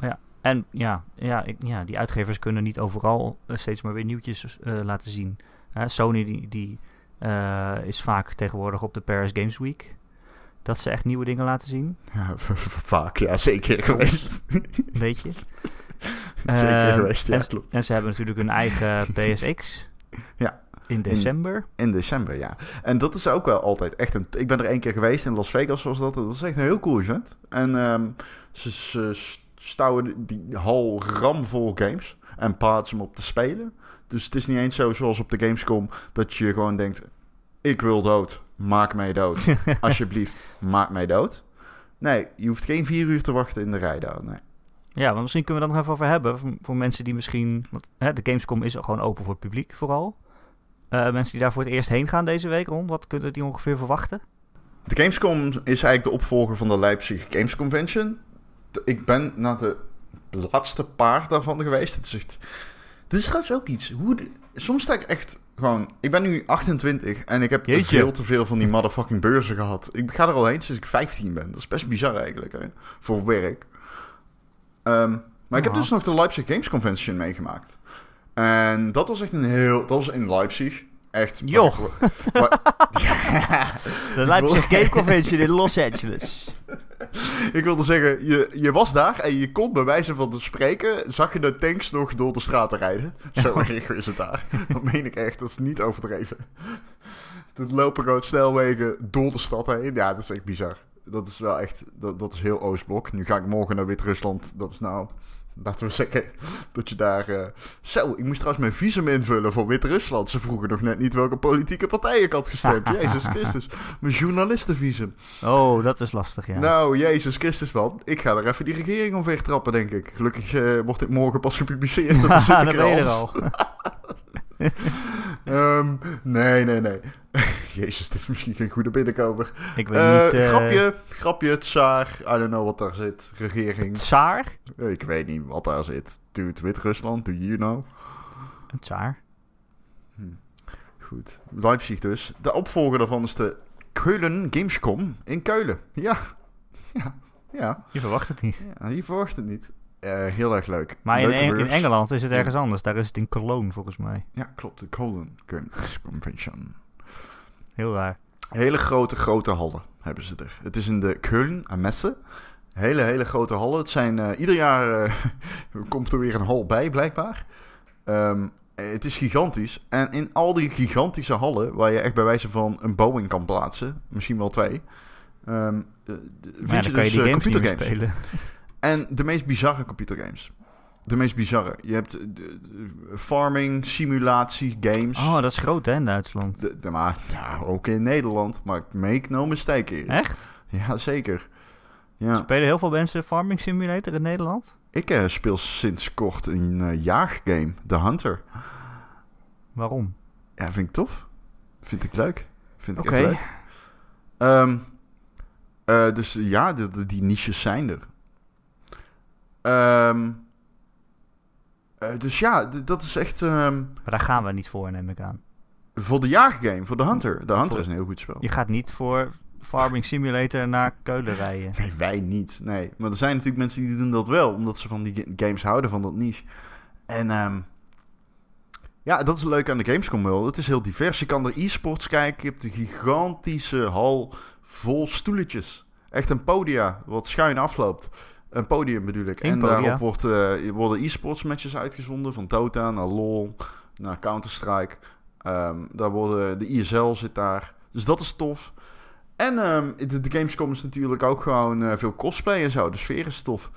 ja. En ja, ja, ik, ja, die uitgevers kunnen niet overal eh, steeds maar weer nieuwtjes eh, laten zien. Sony die, die eh, is vaak tegenwoordig op de Paris Games Week. Dat ze echt nieuwe dingen laten zien. Ja, [LAUGHS] vaak, ja, zeker [LAUGHS] geweest. Weet je. zeker geweest, ja, en, klopt. en ze hebben natuurlijk hun eigen [LAUGHS] PSX. Ja. In december. In december, ja. En dat is ook wel altijd echt een... Ik ben er één keer geweest in Las Vegas, was dat. Dat was echt een heel cool event. En ehm, ze, ze stouwen die hal ramvol games en plaatsen hem op te spelen. Dus het is niet eens zo zoals op de Gamescom dat je gewoon denkt... Ik wil dood, maak mij dood. [LAUGHS] Alsjeblieft, maak mij dood. Nee, je hoeft geen vier uur te wachten in de rij daar. Nee. Ja, maar misschien kunnen we dat nog even over hebben. Voor, voor mensen die misschien... Want, hè, de Gamescom is gewoon open voor het publiek vooral. Eh, mensen die daar voor het eerst heen gaan deze week rond. Wat kunnen die ongeveer verwachten? De Gamescom is eigenlijk de opvolger van de Leipzig Games Convention. Ik ben naar de laatste paar daarvan geweest. Het is echt... Dit is trouwens ook iets. Hoe de- Soms sta ik echt gewoon... Ik ben nu 28 en ik heb Jeetje. veel te veel van die motherfucking beurzen gehad. Ik ga er al heen sinds ik 15 ben. Dat is best bizar eigenlijk, hè. Voor werk. Ehm, maar ik heb dus nog de Leipzig Games Convention meegemaakt. En dat was echt een heel... Dat was in Leipzig. Echt... Joh. Waar- Ja. [LAUGHS] De Leipzig Game Convention in Los Angeles. [LAUGHS] Ik wilde zeggen, je, je was daar en je kon bij wijze van te spreken, zag je de tanks nog door de straten rijden. Zo erg is het daar. [LAUGHS] Dat meen ik echt, dat is niet overdreven. Dat lopen gewoon snelwegen door de stad heen. Ja, dat is echt bizar. Dat is wel echt, dat, dat is heel Oostblok. Nu ga ik morgen naar Wit-Rusland. Dat is nou, laten we zeggen, dat je daar... eh, Zo, ik moest trouwens mijn visum invullen voor Wit-Rusland. Ze vroegen nog net niet welke politieke partij ik had gestemd. [LAUGHS] Jezus Christus. Mijn journalistenvisum. Oh, dat is lastig, ja. Nou, Jezus Christus, man. Ik ga er even die regering omver trappen, denk ik. Gelukkig eh, wordt dit morgen pas gepubliceerd. [LAUGHS] Dat zit ik er al. [LAUGHS] Ehm, nee, nee, nee. [LAUGHS] Jezus, dit is misschien geen goede binnenkomer. Ik weet Eh, niet... eh, grapje, grapje, tsaar. I don't know wat daar zit. Regering. Tsaar? Ik weet niet wat daar zit. Dude, Wit-Rusland, do you know? Een tsaar? Goed. Leipzig dus. De opvolger daarvan is de Keulen Gamescom in Keulen. Ja. [LAUGHS] Ja. Ja. Je verwacht het niet. ja je verwacht het niet. Eh, heel erg leuk. Maar in, Eng-. Engeland is het ergens anders. Daar is het in Cologne, volgens mij. Ja, klopt. De Colon Games Convention. Heel raar. Hele grote, grote hallen hebben ze er. Het is in de Köln aan Messe. Hele, hele grote hallen. Het zijn eh, ieder jaar eh, [LAUGHS] komt er weer een hal bij, blijkbaar. Ehm, het is gigantisch. En in al die gigantische hallen, waar je echt bij wijze van een Boeing kan plaatsen, misschien wel twee, eh, vind ja, je je dus meer computergames. spelen. En de meest bizarre computergames. De meest bizarre. Je hebt de farming, simulatie, games. Oh, dat is groot, hè, in Duitsland. De, de- maar ja, ook in Nederland. Maar make no mistake here. Echt? Ja, zeker. Ja. Spelen heel veel mensen Farming Simulator in Nederland? Ik eh, speel sinds kort een eh, jaaggame, The Hunter. Waarom? Ja, vind ik tof. Vind ik leuk. Vind ik Oké. echt leuk. Ehm, eh, dus ja, de, de- die niches zijn er. Ehm, eh, dus ja, dat is echt ehm, Maar daar gaan we niet voor, neem ik aan. voor de jagergame, voor de Hunter. De Hunter Voor- is een heel goed spel. Je gaat niet voor Farming Simulator naar Keulen rijden. [LAUGHS] Nee, wij niet. Nee. Maar er zijn natuurlijk mensen die doen dat wel, omdat ze van die ga- games houden, van dat niche. En ehm, ja, dat is leuk aan de Gamescom wel. Het is heel divers. Je kan er e-sports kijken. Je hebt een gigantische hal vol stoeletjes. Echt een podia, wat schuin afloopt. Een podium bedoel ik. En daarop wordt, eh, worden e-sports matches uitgezonden. Van Dota naar LoL, naar Counter-Strike. Ehm, daar worden, de ISL zit daar. Dus dat is tof. En ehm, de, de Gamescom is natuurlijk ook gewoon eh, veel cosplay en zo. De sfeer is tof.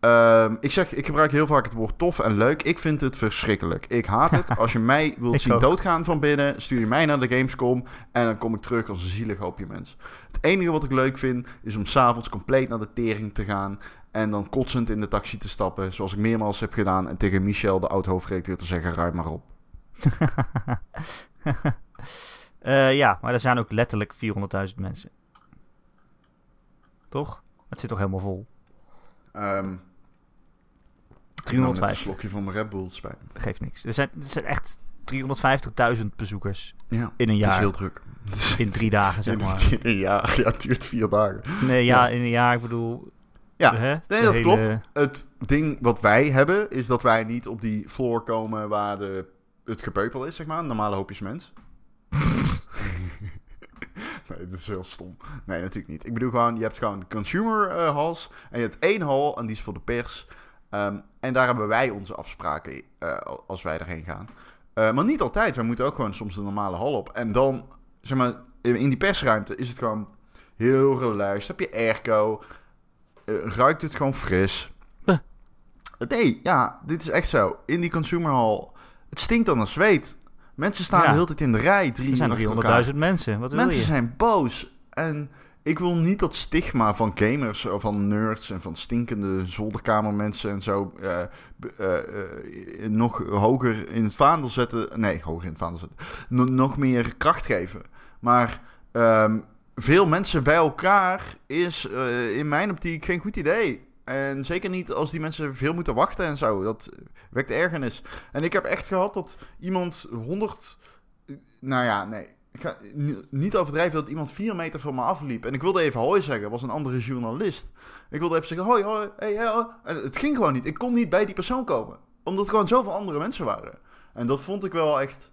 Ehm, ik zeg, ik gebruik heel vaak het woord tof en leuk. Ik vind het verschrikkelijk. Ik haat het. Als je mij [LAUGHS] wilt zien ook. doodgaan van binnen, stuur je mij naar de Gamescom en dan kom ik terug als een zielig hoopje mens. Het enige wat ik leuk vind, is om s'avonds compleet naar de tering te gaan en dan kotsend in de taxi te stappen, zoals ik meermaals heb gedaan, en tegen Michel, de oud-hoofdredacteur, te zeggen, ruim maar op. [LAUGHS] Eh, ja, maar er zijn ook letterlijk 400.000 mensen. Toch? Het zit toch helemaal vol? Ehm nam net 350. een slokje van mijn Red Bull spijt. Dat geeft niks. Er zijn, er zijn echt 350.000 bezoekers Ja, in een het is jaar. heel druk. In drie dagen, zeg In- maar. in een jaar, ja, het duurt vier dagen. Nee, ja, Ja. in een jaar, ik bedoel... Ja, hè, nee, de dat hele- klopt. Het ding wat wij hebben, is dat wij niet op die floor komen waar de, het gepeupel is, zeg maar. Een normale hoopjes mens. [LAUGHS] nee, dat is heel stom. Nee, natuurlijk niet. Ik bedoel gewoon, je hebt gewoon consumer eh, halls en je hebt één hal en die is voor de pers. Ehm, en daar hebben wij onze afspraken eh, als wij erheen gaan. Eh, maar niet altijd. Wij moeten ook gewoon soms de normale hal op. En dan, zeg maar, in in die persruimte is het gewoon heel relaxed. Heb je airco. Eh, ruikt het gewoon fris. Huh. Nee, ja, dit is echt zo. In die consumer hall, het stinkt dan naar zweet. Mensen staan Ja. de hele tijd in de rij, drie Er zijn achter elkaar. 300.000 mensen. Wat wil Mensen je? zijn boos. En ik wil niet dat stigma van gamers of van nerds en van stinkende zolderkamermensen en zo eh, eh, eh, nog hoger in het vaandel zetten. Nee, hoger in het vaandel zetten. N- nog meer kracht geven. Maar ehm, veel mensen bij elkaar is eh, in mijn optiek geen goed idee. En zeker niet als die mensen veel moeten wachten en zo. Dat wekt ergernis. En ik heb echt gehad dat iemand 100. Nou ja, nee. Ik ga ni- niet overdrijven dat iemand vier meter van me afliep. En ik wilde even hoi zeggen, was een andere journalist. Ik wilde even zeggen hoi, hoi, hey, hey, hoi. En het ging gewoon niet. Ik kon niet bij die persoon komen. Omdat er gewoon zoveel andere mensen waren. En dat vond ik wel echt...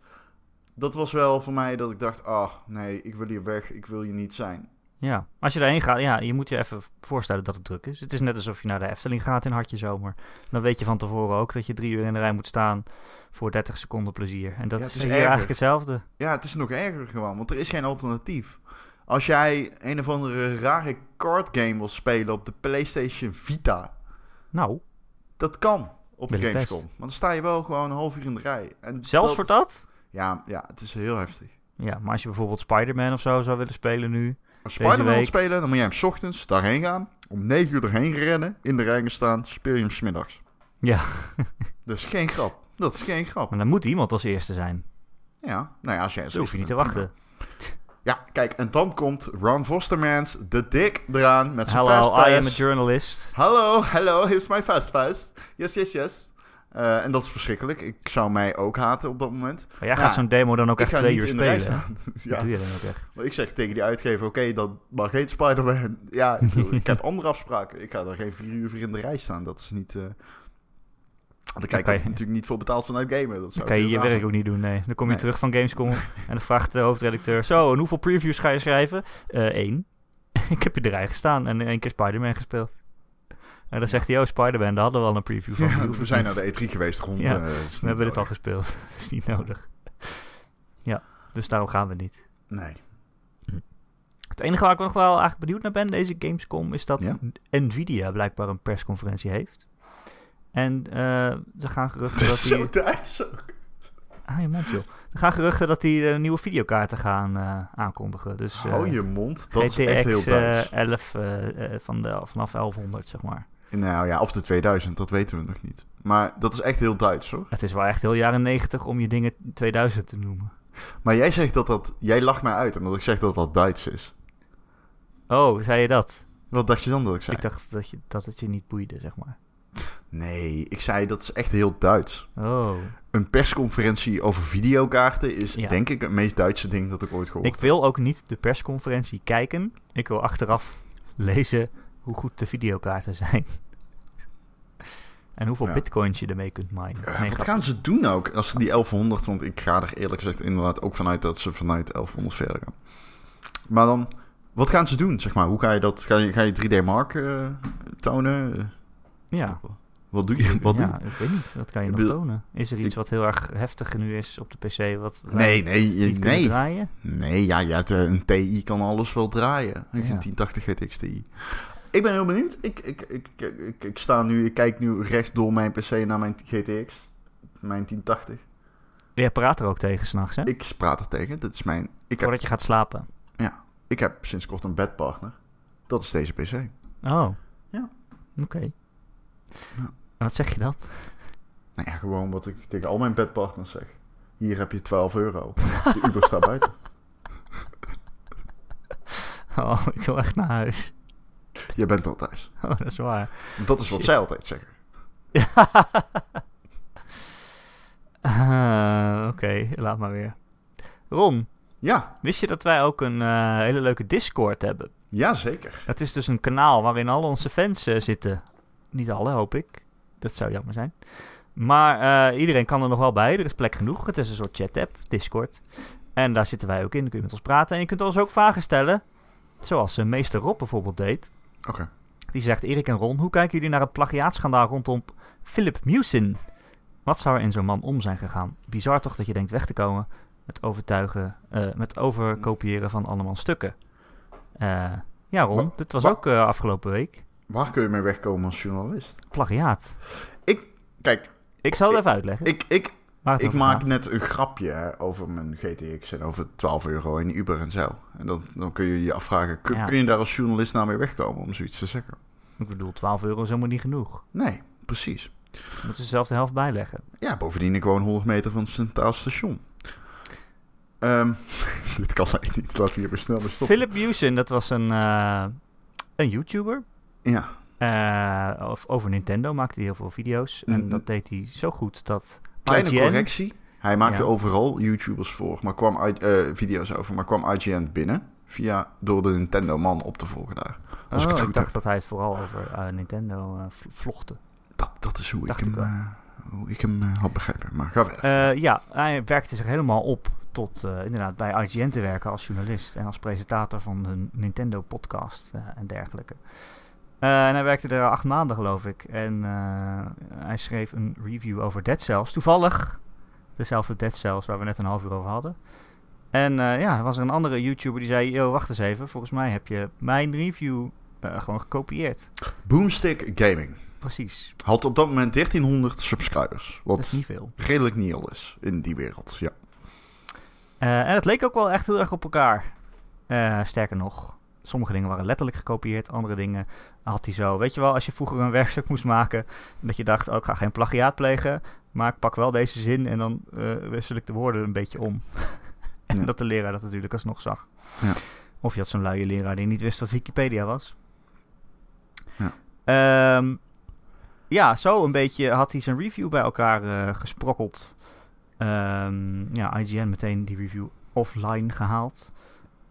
Dat was wel voor mij dat ik dacht, ah, nee, ik wil hier weg. Ik wil hier niet zijn. Ja, als je daarheen gaat, ja, je moet je even voorstellen dat het druk is. Het is net alsof je naar de Efteling gaat in Hartje Zomer. Dan weet je van tevoren ook dat je drie uur in de rij moet staan voor 30 seconden plezier. En dat Ja, is hier erger. eigenlijk hetzelfde. Ja, het is nog erger gewoon, want er is geen alternatief. Als jij een of andere rare card game wil spelen op de PlayStation Vita, Nou, dat kan op de. Gamescom. Maar dan sta je wel gewoon een half uur in de rij. En zelfs voor dat? Ja, ja, het is heel heftig. Ja, maar als je bijvoorbeeld Spider-Man of zo zou willen spelen nu. Als Spider-Man wil spelen, dan moet jij hem 's ochtends daarheen gaan. Om 9 uur erheen rennen, in de rij gaan staan, speel je hem smiddags. Ja, [LAUGHS] Dat is geen grap. Dat is geen grap. maar dan moet iemand als eerste zijn. Ja, nou ja, als jij hoef je niet te wachten. Ja, kijk, en dan komt Ron Fostermans, de dik, eraan met zijn Hallo, fastpass. I am a journalist. Hallo, hello, here's my fastpass. Yes, yes, yes. Eh, en dat is verschrikkelijk. Ik zou mij ook haten op dat moment. Maar jij Ja, gaat zo'n demo dan ook ik echt ga twee niet uur in de rij spelen. staan. Dat [LAUGHS] ja. doe je dan ook echt. Maar ik zeg tegen die uitgever, oké, dan mag geen Spider-Man. Ja, ik, bedoel, ik heb [LAUGHS] andere afspraken. Ik ga daar geen vier uur voor in de rij staan. Dat is niet... eh daar krijg kan ik je- natuurlijk niet voor betaald vanuit gamen. Dat Dan zou kan je je werk ook niet doen, nee. Dan kom je Nee. terug van Gamescom [LAUGHS] en dan vraagt de hoofdredacteur... Zo, en hoeveel previews ga je schrijven? Eén. ik heb in de rij gestaan en één keer Spider-Man gespeeld. En dan zegt hij, oh, Spider-Man, daar hadden we al een preview van. Ja, we zijn naar de E3 geweest. Ja, eh, is We hebben dit al gespeeld. Dat [LAUGHS] is niet nodig. Ja, dus daarom gaan we niet. Nee. Het enige waar ik nog wel eigenlijk benieuwd naar ben, deze Gamescom, is dat Ja? Nvidia blijkbaar een persconferentie heeft. En eh er gaan geruchten Dat dat is die... zo Duits ook. Ah, je mond, joh. Er gaan geruchten dat die eh, nieuwe videokaarten gaan aankondigen. Dus, Hou je mond. Dat is GTX echt heel Duits. 11 eh, eh, van de, vanaf 1100, zeg maar. Nou ja, of de 2000, dat weten we nog niet. Maar dat is echt heel Duits, hoor. Het is wel echt heel jaren 90 om je dingen 2000 te noemen. Maar jij zegt dat dat... Jij lacht mij uit omdat ik zeg dat dat Duits is. Oh, zei je dat? Wat dacht je dan dat ik zei? Ik dacht dat, je, dat het je niet boeide, zeg maar. Nee, ik zei dat is echt heel Duits. Oh. Een persconferentie over videokaarten is Ja. denk ik het meest Duitse ding dat ik ooit gehoord Ik wil ook niet de persconferentie kijken. Ik wil achteraf lezen hoe goed de videokaarten zijn. [LAUGHS] en hoeveel Ja. bitcoins je ermee kunt minen. Ja, Nee, wat gaan ze doen ook als ze die 1100... Want ik ga er eerlijk gezegd inderdaad ook vanuit dat ze vanuit 1100 verder gaan. Maar dan, wat gaan ze doen, zeg maar? Hoe ga je dat... Ga je, ga je 3D Mark eh, tonen? Ja, Wat doe je? Wat doe ik weet niet. Wat kan je nog tonen? Is er iets wat heel erg heftig nu is op de PC? Wat Nee, nee, niet nee. draaien? Nee, ja, je hebt, eh, een TI kan alles wel draaien. Een Ja. 1080 GTX Ti. Ik ben heel benieuwd. Ik, ik, ik, ik, sta nu, ik kijk nu rechts door mijn PC naar mijn GTX. Mijn 1080. Je praat er ook tegen s'nachts, hè? Ik praat er tegen. Dat is mijn... Ik heb, Voordat je gaat slapen. ik heb sinds kort een bedpartner. Dat is deze PC. Oh. Ja. Oké. Ja. En Wat zeg je dan? Nou ja, gewoon wat ik tegen al mijn bedpartners zeg. Hier heb je 12 euro. De Uber staat buiten. [LAUGHS] Oh, ik wil echt naar huis. Je bent al thuis. [LAUGHS] Oh, dat is waar. Dat is wat Shit. zij altijd zeggen. [LAUGHS] Ah, Oké, laat maar weer. Ron, Ja, wist je dat wij ook een eh, hele leuke Discord hebben? ja zeker. Dat is dus een kanaal waarin al onze fans eh, zitten. Niet alle, hoop ik. Dat zou jammer zijn. Maar eh, iedereen kan er nog wel bij. Er is plek genoeg. Het is een soort chat-app, Discord. En daar zitten wij ook in. Dan kun je met ons praten. En je kunt ons ook vragen stellen. Zoals meester Rob bijvoorbeeld deed. Oké. Die zegt, Erik en Ron, hoe kijken jullie naar het plagiaatschandaal rondom Philip Mewsin? Wat zou er in zo'n man om zijn gegaan? Bizar toch dat je denkt weg te komen met overtuigen, eh, met overkopiëren van andermans stukken. Eh, ja, Ron, Wa- dit was wa- ook eh, afgelopen week. Waar kun je mee wegkomen als journalist? Plagiaat. Kijk, Ik zal het Ik- even uitleggen. ik, ik, ik maak net een grapje hè, over mijn GTX en over 12 euro in Uber en zo. En dan, dan kun je je afvragen, kun, Ja. kun je daar als journalist nou mee wegkomen om zoiets te zeggen? Ik bedoel, 12 euro is helemaal niet genoeg. Nee, precies. Je moet er zelf de helft bijleggen. Ja, bovendien ik woon 100 meter van het Centraal Station. Ehm, [LAUGHS] dit kan echt niet. Laten we hier weer snel mee stoppen. Philip Mewsin, dat was een, eh, een YouTuber. Ja, Eh, of- over Nintendo maakte hij heel veel video's. En Mm. dat deed hij zo goed dat kleine IGN correctie. Hij maakte Ja. overal YouTubers voor, maar kwam uit, eh, video's over, maar kwam IGN binnen via door de Nintendo man op te volgen daar. Als ik Oh, ik dacht heb. dat hij het vooral over eh, Nintendo eh, v- vlochtte. Dat, dat is hoe ik hem, ik hoe ik hem had begrepen. Maar ga verder. Ja, hij werkte zich helemaal op tot inderdaad bij IGN te werken als journalist en als presentator van de Nintendo podcast en dergelijke. Eh, en hij werkte er acht maanden, geloof ik. En eh, hij schreef een review over Dead Cells. Toevallig dezelfde Dead Cells waar we net een half uur over hadden. En eh, ja, er was er een andere YouTuber die zei: Yo, wacht eens even. Volgens mij heb je mijn review gewoon gekopieerd. Boomstick Gaming Precies. had op dat moment 1300 subscribers. Dat Wat is niet veel. redelijk nieuw is in die wereld. Ja. En het leek ook wel echt heel erg op elkaar. Sterker nog, sommige dingen waren letterlijk gekopieerd. Andere dingen had hij zo. Weet je wel, als je vroeger een werkstuk moest maken. Dat je dacht, oh, ik ga geen plagiaat plegen. Maar ik pak wel deze zin en dan eh, wissel ik de woorden een beetje om. en [LAUGHS] Ja. dat de leraar dat natuurlijk alsnog zag. Ja. Of je had zo'n luie leraar die niet wist dat Wikipedia was. Ja. Ehm, ja, zo een beetje had hij zijn review bij elkaar eh, gesprokkeld. Ehm, ja, IGN meteen die review offline gehaald.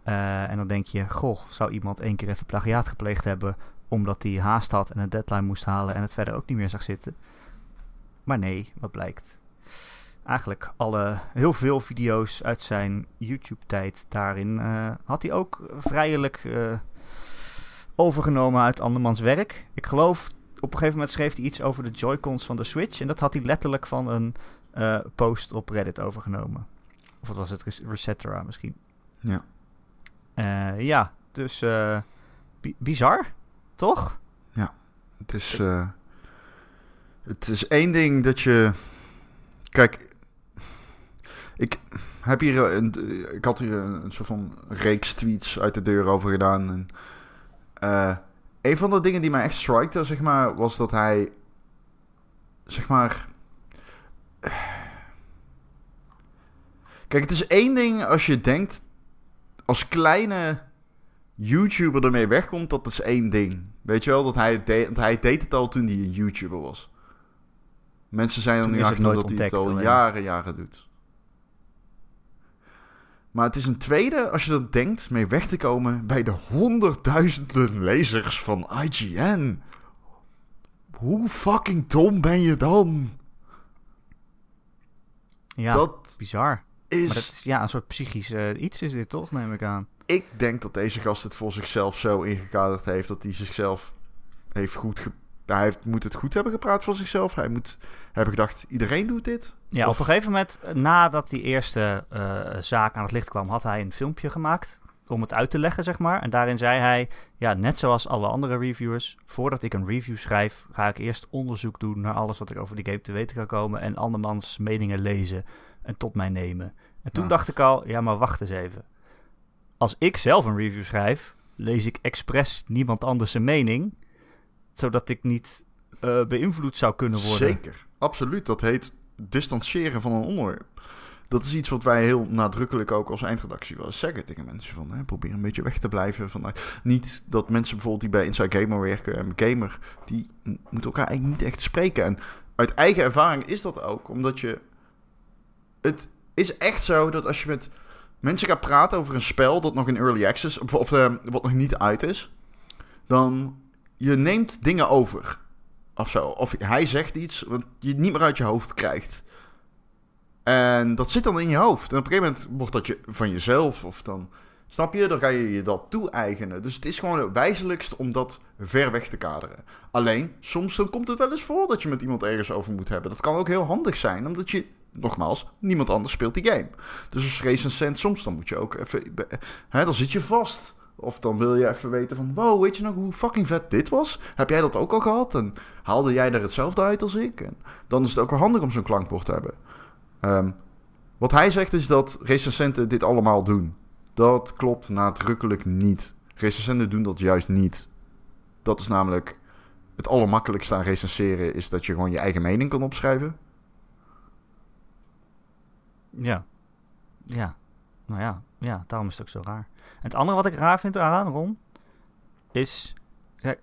Eh, en dan denk je, goh, zou iemand één keer even plagiaat gepleegd hebben... omdat hij haast had en een deadline moest halen en het verder ook niet meer zag zitten? Maar nee, wat blijkt? Eigenlijk alle, heel veel video's uit zijn YouTube-tijd daarin eh, had hij ook vrijelijk eh, overgenomen uit andermans werk. Ik geloof, op een gegeven moment schreef hij iets over de Joy-Cons van de Switch. En dat had hij letterlijk van een post op Reddit overgenomen. Of wat was het? Res- Resetera misschien. Ja. Eh, ja, dus eh, bi- bizar, toch? Het is, eh, het is één ding dat je. Kijk, ik heb hier een, ik had hier een, soort van reeks tweets uit de deur over gedaan. En, een van de dingen die mij echt strikte, zeg maar, was dat hij, zeg maar. Kijk, het is één ding als je denkt... Als kleine YouTuber ermee wegkomt, dat is één ding. Weet je wel, dat hij, het deed, want hij deed het al toen hij een YouTuber was. Mensen zijn er nu achter dat hij het al alleen. jaren, jaren doet. Maar het is een tweede, als je dat denkt, mee weg te komen bij de honderdduizenden lezers van IGN. Hoe fucking dom ben je dan? Ja, dat bizar. Is... Maar dat is ja, een soort psychisch eh, iets is dit toch, neem ik aan. Ik denk dat deze gast het voor zichzelf zo ingekaderd heeft dat hij zichzelf heeft goed. Ge- hij heeft, moet het goed hebben gepraat voor zichzelf. Hij moet hebben gedacht: iedereen doet dit. Ja, Of- op een gegeven moment, eh, nadat die eerste eh, zaak aan het licht kwam, had hij een filmpje gemaakt om het uit te leggen, zeg maar. En daarin zei hij, ja, net zoals alle andere reviewers, voordat ik een review schrijf, ga ik eerst onderzoek doen naar alles wat ik over die game te weten kan komen en andermans meningen lezen en tot mij nemen. En toen Ja. dacht ik al, ja, maar wacht eens even. Als ik zelf een review schrijf, lees ik expres niemand anders zijn mening, zodat ik niet eh, beïnvloed zou kunnen worden. Zeker, absoluut. Dat heet distancieren van een onderwerp. Dat is iets wat wij heel nadrukkelijk ook als eindredactie wel eens zeggen tegen mensen. Van, hè, probeer een beetje weg te blijven. Van, eh, niet dat mensen bijvoorbeeld die bij Inside Gamer werken en Gamer, die moeten elkaar eigenlijk niet echt spreken. En uit eigen ervaring is dat ook, omdat je... Het is echt zo dat als je met mensen gaat praten over een spel dat nog in early access, of, eh, wat nog niet uit is, dan je neemt dingen over. Of zo. Of hij zegt iets wat je niet meer uit je hoofd krijgt. En dat zit dan in je hoofd. En op een gegeven moment wordt dat je van jezelf. Of dan, snap je, dan ga je je dat toe-eigenen. Dus het is gewoon het wijzelijkst om dat ver weg te kaderen. Alleen, soms dan komt het wel eens voor dat je met iemand ergens over moet hebben. Dat kan ook heel handig zijn, omdat je, nogmaals, niemand anders speelt die game. Dus als recensent, soms dan moet je ook even, hè, dan zit je vast. Of dan wil je even weten van, wow, weet je nog hoe fucking vet dit was? Heb jij dat ook al gehad? En haalde jij er hetzelfde uit als ik? En dan is het ook wel handig om zo'n klankbord te hebben. Ehm, wat hij zegt is dat recensenten dit allemaal doen. Dat klopt nadrukkelijk niet. Recensenten doen dat juist niet. Dat is namelijk het allermakkelijkste aan recenseren... is dat je gewoon je eigen mening kan opschrijven. Ja. Ja. Nou ja, ja, daarom is het ook zo raar. En het andere wat ik raar vind aan Ron, is... Kijk,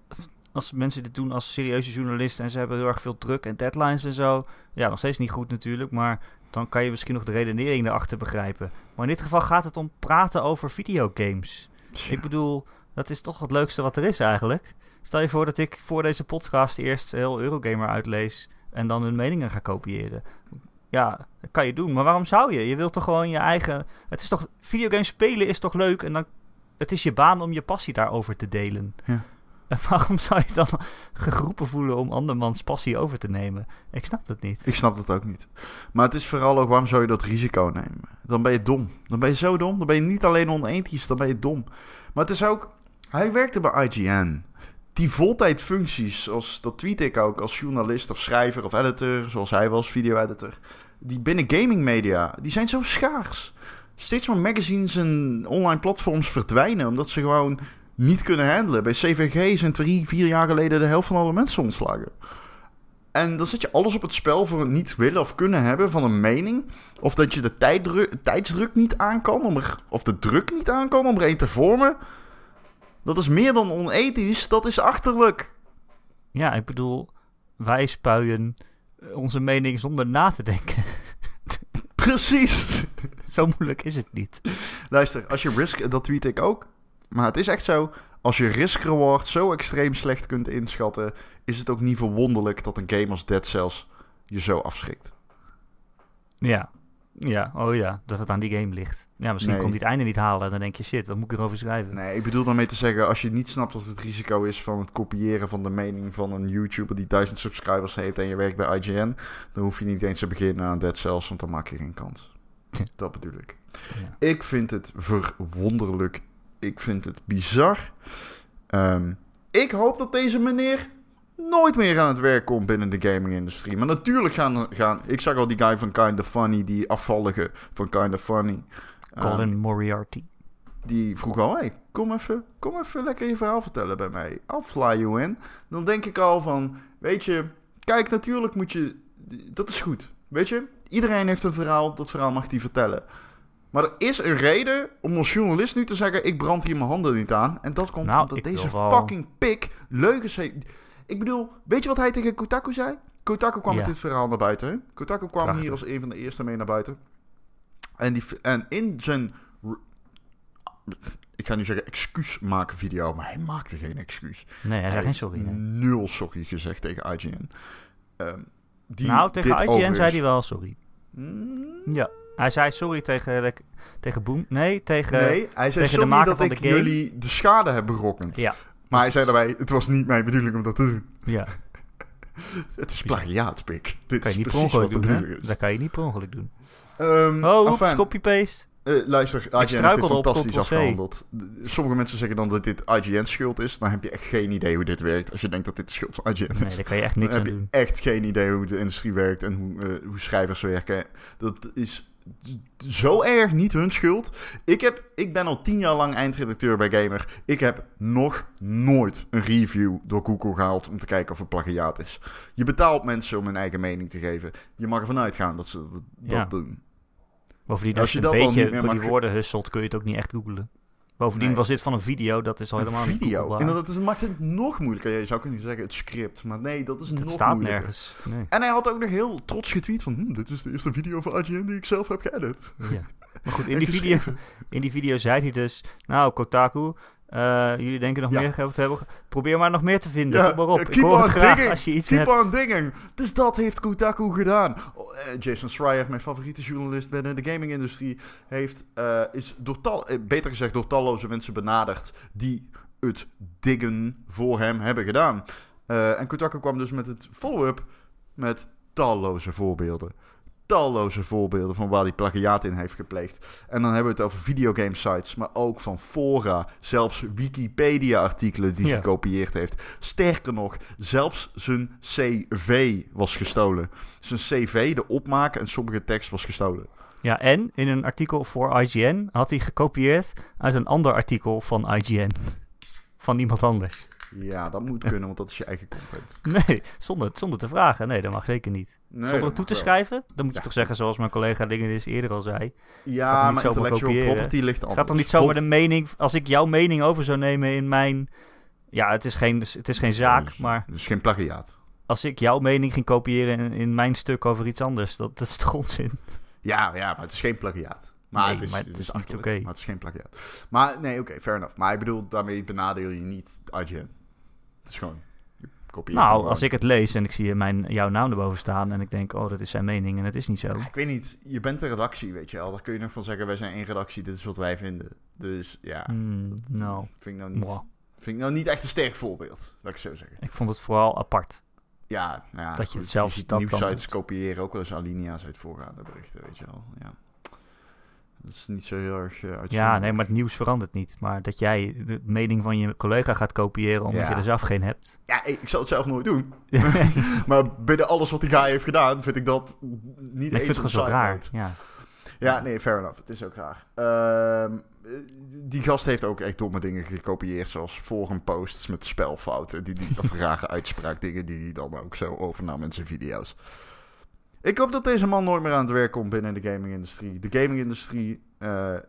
als mensen dit doen als serieuze journalisten en ze hebben heel erg veel druk en deadlines en zo... Ja, nog steeds niet goed natuurlijk, maar dan kan je misschien nog de redenering erachter begrijpen. Maar in dit geval gaat het om praten over videogames. Ik bedoel, dat is toch het leukste wat er is eigenlijk. Stel je voor dat ik voor deze podcast eerst heel Eurogamer uitlees en dan hun meningen ga kopiëren. Ja, dat kan je doen. Maar waarom zou je? Je wilt toch gewoon je eigen... Het is toch... Videogames spelen is toch leuk? En dan... Het is je baan om je passie daarover te delen. Ja. [LAUGHS] En waarom zou je dan geroepen voelen om andermans passie over te nemen? Ik snap dat niet. Ik snap dat ook niet. Maar het is vooral ook, waarom zou je dat risico nemen? Dan ben je dom. Dan ben je zo dom. Dan ben je niet alleen onethisch, dan ben je dom. Maar het is ook... Hij werkte bij IGN. Die voltijdfuncties, zoals, dat tweet ik ook als journalist of schrijver of editor, zoals hij was, video-editor. Die binnen gaming media, die zijn zo schaars. Steeds meer magazines en online platforms verdwijnen, omdat ze gewoon niet kunnen handelen. Bij CVG zijn drie, vier jaar geleden de helft van alle mensen ontslagen. En dan zet je alles op het spel voor het niet willen of kunnen hebben van een mening. Of dat je de tijdsdruk niet aan kan, om er, of de druk niet aan kan om er een te vormen. Dat is meer dan onethisch, dat is achterlijk. Ja, ik bedoel... Wij spuien onze mening zonder na te denken. [LAUGHS] Precies. Zo moeilijk is het niet. Luister, als je risk, dat tweet ik ook. Maar het is echt zo, als je risk-reward zo extreem slecht kunt inschatten, is het ook niet verwonderlijk dat een game als Dead Cells je zo afschrikt. Ja. Ja, oh ja, dat het aan die game ligt. Ja, misschien Nee. komt hij het einde niet halen. Dan denk je, shit, wat moet ik erover schrijven? Nee, ik bedoel daarmee te zeggen, als je niet snapt wat het risico is van het kopiëren van de mening van een YouTuber die duizend subscribers heeft en je werkt bij IGN, dan hoef je niet eens te beginnen aan Dead Cells, want dan maak je geen kans. Dat bedoel ik. Ja. Ik vind het verwonderlijk. Ik vind het bizar. Ehm, ik hoop dat deze meneer nooit meer aan het werk komt binnen de gaming-industrie. Maar natuurlijk gaan, gaan... Ik zag al die guy van Kinda Funny, die afvallige van Kinda Funny. Ehm, Colin Moriarty. die vroeg al, hey, kom even, kom even lekker je verhaal vertellen bij mij. I'll fly you in. Dan denk ik al van, weet je, kijk, natuurlijk moet je, dat is goed. Weet je, iedereen heeft een verhaal, dat verhaal mag hij vertellen. Maar er is een reden om als journalist nu te zeggen: ik brand hier mijn handen niet aan. En dat komt Nou, omdat deze wel- fucking pik leugens heeft. Ik bedoel, weet je wat hij tegen Kotaku zei? Kotaku kwam Ja. met dit verhaal naar buiten. Hè? Kotaku kwam Prachtig. hier als een van de eerste mee naar buiten. En, die, en in zijn. Ik ga nu zeggen excuus maken video, maar hij maakte geen excuus. Nee, hij zei geen sorry. nee. Nul sorry gezegd tegen IGN. Ehm, die Nou, tegen IGN overigens- zei hij wel sorry. Mm, Ja. Hij zei sorry tegen, de, tegen Boom. Nee, tegen... Nee, hij zei tegen de sorry maker dat van ik de game. jullie de schade heb berokkend. Ja, Maar hij zei daarbij, het was niet mijn bedoeling om dat te doen. ja. [LAUGHS] Het is plagiaat, pik. Dit kan is je niet per precies wat de doen, hè? bedoeling is. Dat kan je niet per ongeluk doen. Ehm, Oh, oeps, enfin, copy-paste. eh, luister, IGN heeft dit fantastisch afgehandeld. De- Sommige mensen zeggen dan dat dit IGN schuld is. Dan heb je echt geen idee hoe dit werkt. Als je denkt dat dit de schuld van IGN is. Nee, daar kan je echt Dan niks heb aan je doen. echt geen idee hoe de industrie werkt en hoe, eh, hoe schrijvers werken. Dat is zo erg niet hun schuld. Ik, heb, ik ben al tien jaar lang eindredacteur bij Gamer. Ik heb nog nooit een review door Google gehaald om te kijken of het plagiaat is. Je betaalt mensen om hun eigen mening te geven. Je mag ervan uitgaan dat ze dat, Ja. doen. Bovendien, Als als je je een dat dan beetje voor die woorden husselt, kun je het ook niet echt googlen. Bovendien Nee. was dit van een video, dat is al Een helemaal niet video. Inderdaad, dus het maakt het nog moeilijker. Je zou kunnen zeggen het script, maar nee, dat is Het nog staat moeilijker. nergens. Nee. En hij had ook nog heel trots getweet van... "Hm, dit is de eerste video van IGN die ik zelf heb geëdit. Ja. Maar goed, [LAUGHS] in die, video, in die video zei hij dus... Nou, Kotaku, eh, jullie denken nog Ja. meer geld te hebben. Probeer maar nog meer te vinden. Ja, Kom maar op. Ik keep on digging. als je iets Keep hebt. on digging. Dus dat heeft Kotaku gedaan. Oh, eh, Jason Schreier, mijn favoriete journalist binnen de gaming-industrie, heeft, eh, is door tal, eh, beter gezegd door talloze mensen benaderd die het diggen voor hem hebben gedaan. Eh, en Kotaku kwam dus met het follow-up met talloze voorbeelden. Talloze voorbeelden van waar hij plagiaat in heeft gepleegd. En dan hebben we het over videogame sites, maar ook van fora. Zelfs Wikipedia-artikelen die Ja. gekopieerd heeft. Sterker nog, zelfs zijn CV was gestolen. Zijn CV, de opmaak en sommige tekst was gestolen. Ja, en in een artikel voor IGN had hij gekopieerd uit een ander artikel van IGN. Van iemand anders. Ja, dat moet [LAUGHS] kunnen, want dat is je eigen content. Nee, zonder, zonder te vragen. Nee, dat mag zeker niet. Nee, zonder het toe te wel. schrijven, dan moet je Ja. toch zeggen zoals mijn collega Dingenis eerder al zei. Ja, maar intellectual kopiëren. property ligt Het anders. gaat toch niet zomaar de mening... Als ik jouw mening over zou nemen in mijn... Ja, het is geen, het is geen zaak, Dus- maar Dus geen plagiaat. als ik jouw mening ging kopiëren in, in mijn stuk over iets anders, dat, dat is toch onzin? Ja, ja, maar het is geen plagiaat. Maar Nee, het is, maar het het is is niet oké. Maar het is geen plagiaat. Maar nee, oké, fair enough. Maar ik bedoel, daarmee benadeel je niet IGN. Het is gewoon, Nou, als ik het lees en ik zie mijn, jouw naam erboven staan en ik denk, oh, dat is zijn mening en het is niet zo. Ja, ik weet niet, je bent de redactie, weet je wel. Daar kun je nog van zeggen, wij zijn één redactie, dit is wat wij vinden. Dus ja, Hmm, nou, vind ik nou niet, vind ik nou niet echt een sterk voorbeeld, laat ik zo zeggen. ik vond het vooral apart. Ja, nou ja Dat je het zelfs ziet nieuwsites kopiëren ook wel eens alinea's uit voorgaande berichten, weet je wel. Ja. Dat is niet zo heel erg uh, Ja, nee, maar het nieuws verandert niet. Maar dat jij de mening van je collega gaat kopiëren omdat Ja. je er zelf geen hebt. Ja, ik ik zal het zelf nooit doen. [LAUGHS] [LAUGHS] maar binnen alles wat die guy heeft gedaan, vind ik dat niet ik eens vind zo side raar. Ja. Ja, nee, fair enough. Het is ook raar. Ehm, eh, die gast heeft ook echt domme dingen gekopieerd, zoals forum posts met spelfouten, die, die, of rare [LAUGHS] uitspraakdingen die hij dan ook zo overnam in zijn video's. Ik hoop dat deze man nooit meer aan het werk komt binnen de gaming-industrie. De gaming-industrie eh, eh,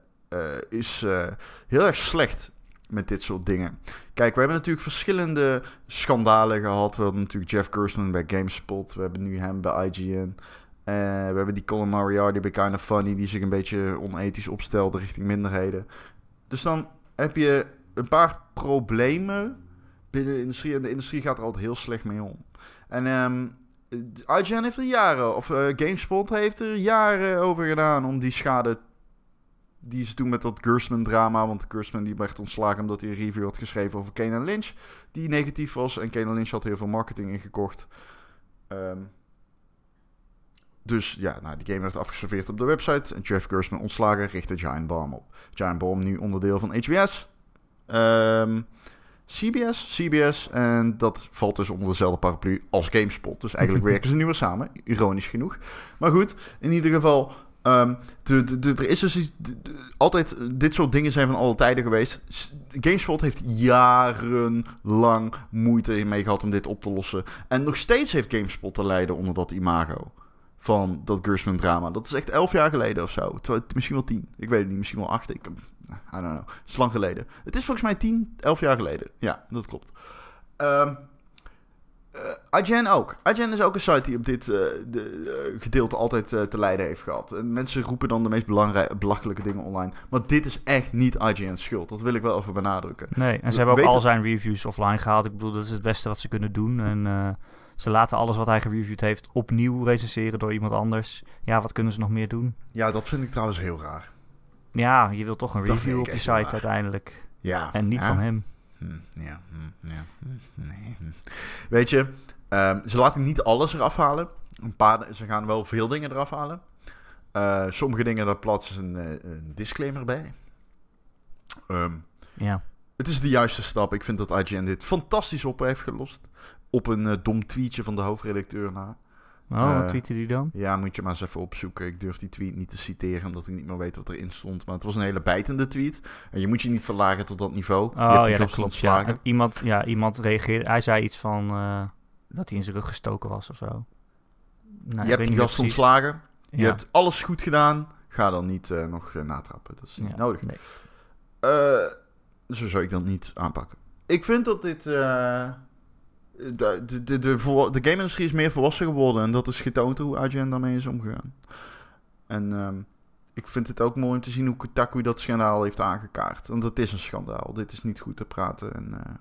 is eh, heel erg slecht met dit soort dingen. Kijk, we hebben natuurlijk verschillende schandalen gehad. We hadden natuurlijk Jeff Gerstmann bij GameSpot. We hebben nu hem bij IGN. We hebben die Colin Moriarty bij Kind of Funny... die zich een beetje onethisch opstelde richting minderheden. Dus dan heb je een paar problemen binnen de industrie... en de industrie gaat er altijd heel slecht mee om. En ehm IGN heeft er jaren... of eh, GameSpot heeft er jaren over gedaan... om die schade die ze toen met dat Gerstmann-drama... want Gerstmann die werd ontslagen omdat hij een review had geschreven over Kane Lynch... die negatief was en Kane Lynch had heel veel marketing ingekocht... Ehm dus ja, nou, die game werd afgeserveerd op de website. En Jeff Gerstmann ontslagen richtte Giant Bomb op. Giant Bomb nu onderdeel van HBS. Ehm, CBS, CBS. En dat valt dus onder dezelfde paraplu als GameSpot. Dus eigenlijk [LAUGHS] werken ze nu weer samen. Ironisch genoeg. Maar goed, in ieder geval... ehm, de, de, de- er is dus iets- altijd... Dit soort dingen zijn van alle tijden geweest. GameSpot heeft jarenlang moeite mee gehad om dit op te lossen. En nog steeds heeft GameSpot te lijden onder dat imago van dat Gersman drama. Dat is echt elf jaar geleden of zo. Misschien wel tien. Ik weet het niet. Misschien wel acht. Ik, I don't know. Het is lang geleden. Het is volgens mij tien, elf jaar geleden. Ja, dat klopt. IGN ook. IGN is ook een site die op dit eh, de, eh, gedeelte altijd te lijden heeft gehad. En mensen roepen dan de meest belachelijke dingen online. Maar dit is echt niet IGN's schuld. Dat wil ik wel even benadrukken. Nee, en ze hebben ook al zijn reviews offline gehaald. Ik bedoel, dat is het beste wat ze kunnen doen. En ze laten alles wat hij gereviewd heeft opnieuw recenseren door iemand anders. Ja, wat kunnen ze nog meer doen? Ja, dat vind ik trouwens heel raar. Ja, je wilt toch een Dat review op je site raar. uiteindelijk. Ja. En niet ja. van hem. Hm, ja, hm, ja, hm, nee. Weet je, ehm, ze laten niet alles eraf halen. Een paar, ze gaan wel veel dingen eraf halen. Eh, sommige dingen, daar plaatsen ze een, eh, een disclaimer bij. Ehm, Ja. het is de juiste stap. Ik vind dat IGN dit fantastisch op heeft gelost. Op een eh, dom tweetje van de hoofdredacteur na. Oh, Eh, wat tweette die dan? Ja, moet je maar eens even opzoeken. Ik durf die tweet niet te citeren, omdat ik niet meer weet wat erin stond. Maar het was een hele bijtende tweet. En je moet je niet verlagen tot dat niveau. je Oh hebt die ja, dat klopt. Ja. Iemand, ja, iemand reageerde. Hij zei iets van eh, dat hij in zijn rug gestoken was of zo. Nou, je hebt die gast ontslagen. Je Ja. hebt alles goed gedaan. Ga dan niet eh, nog eh, natrappen. Dat is niet Ja, nodig. nee. Eh, zo zou ik dat niet aanpakken. Ik vind dat dit... de, de, de, de, de game-industrie is meer volwassen geworden. En dat is getoond hoe IGN daarmee is omgegaan. En ehm, ik vind het ook mooi om te zien hoe Kotaku dat schandaal heeft aangekaart. Want het is een schandaal. Dit is niet goed te praten. En eh,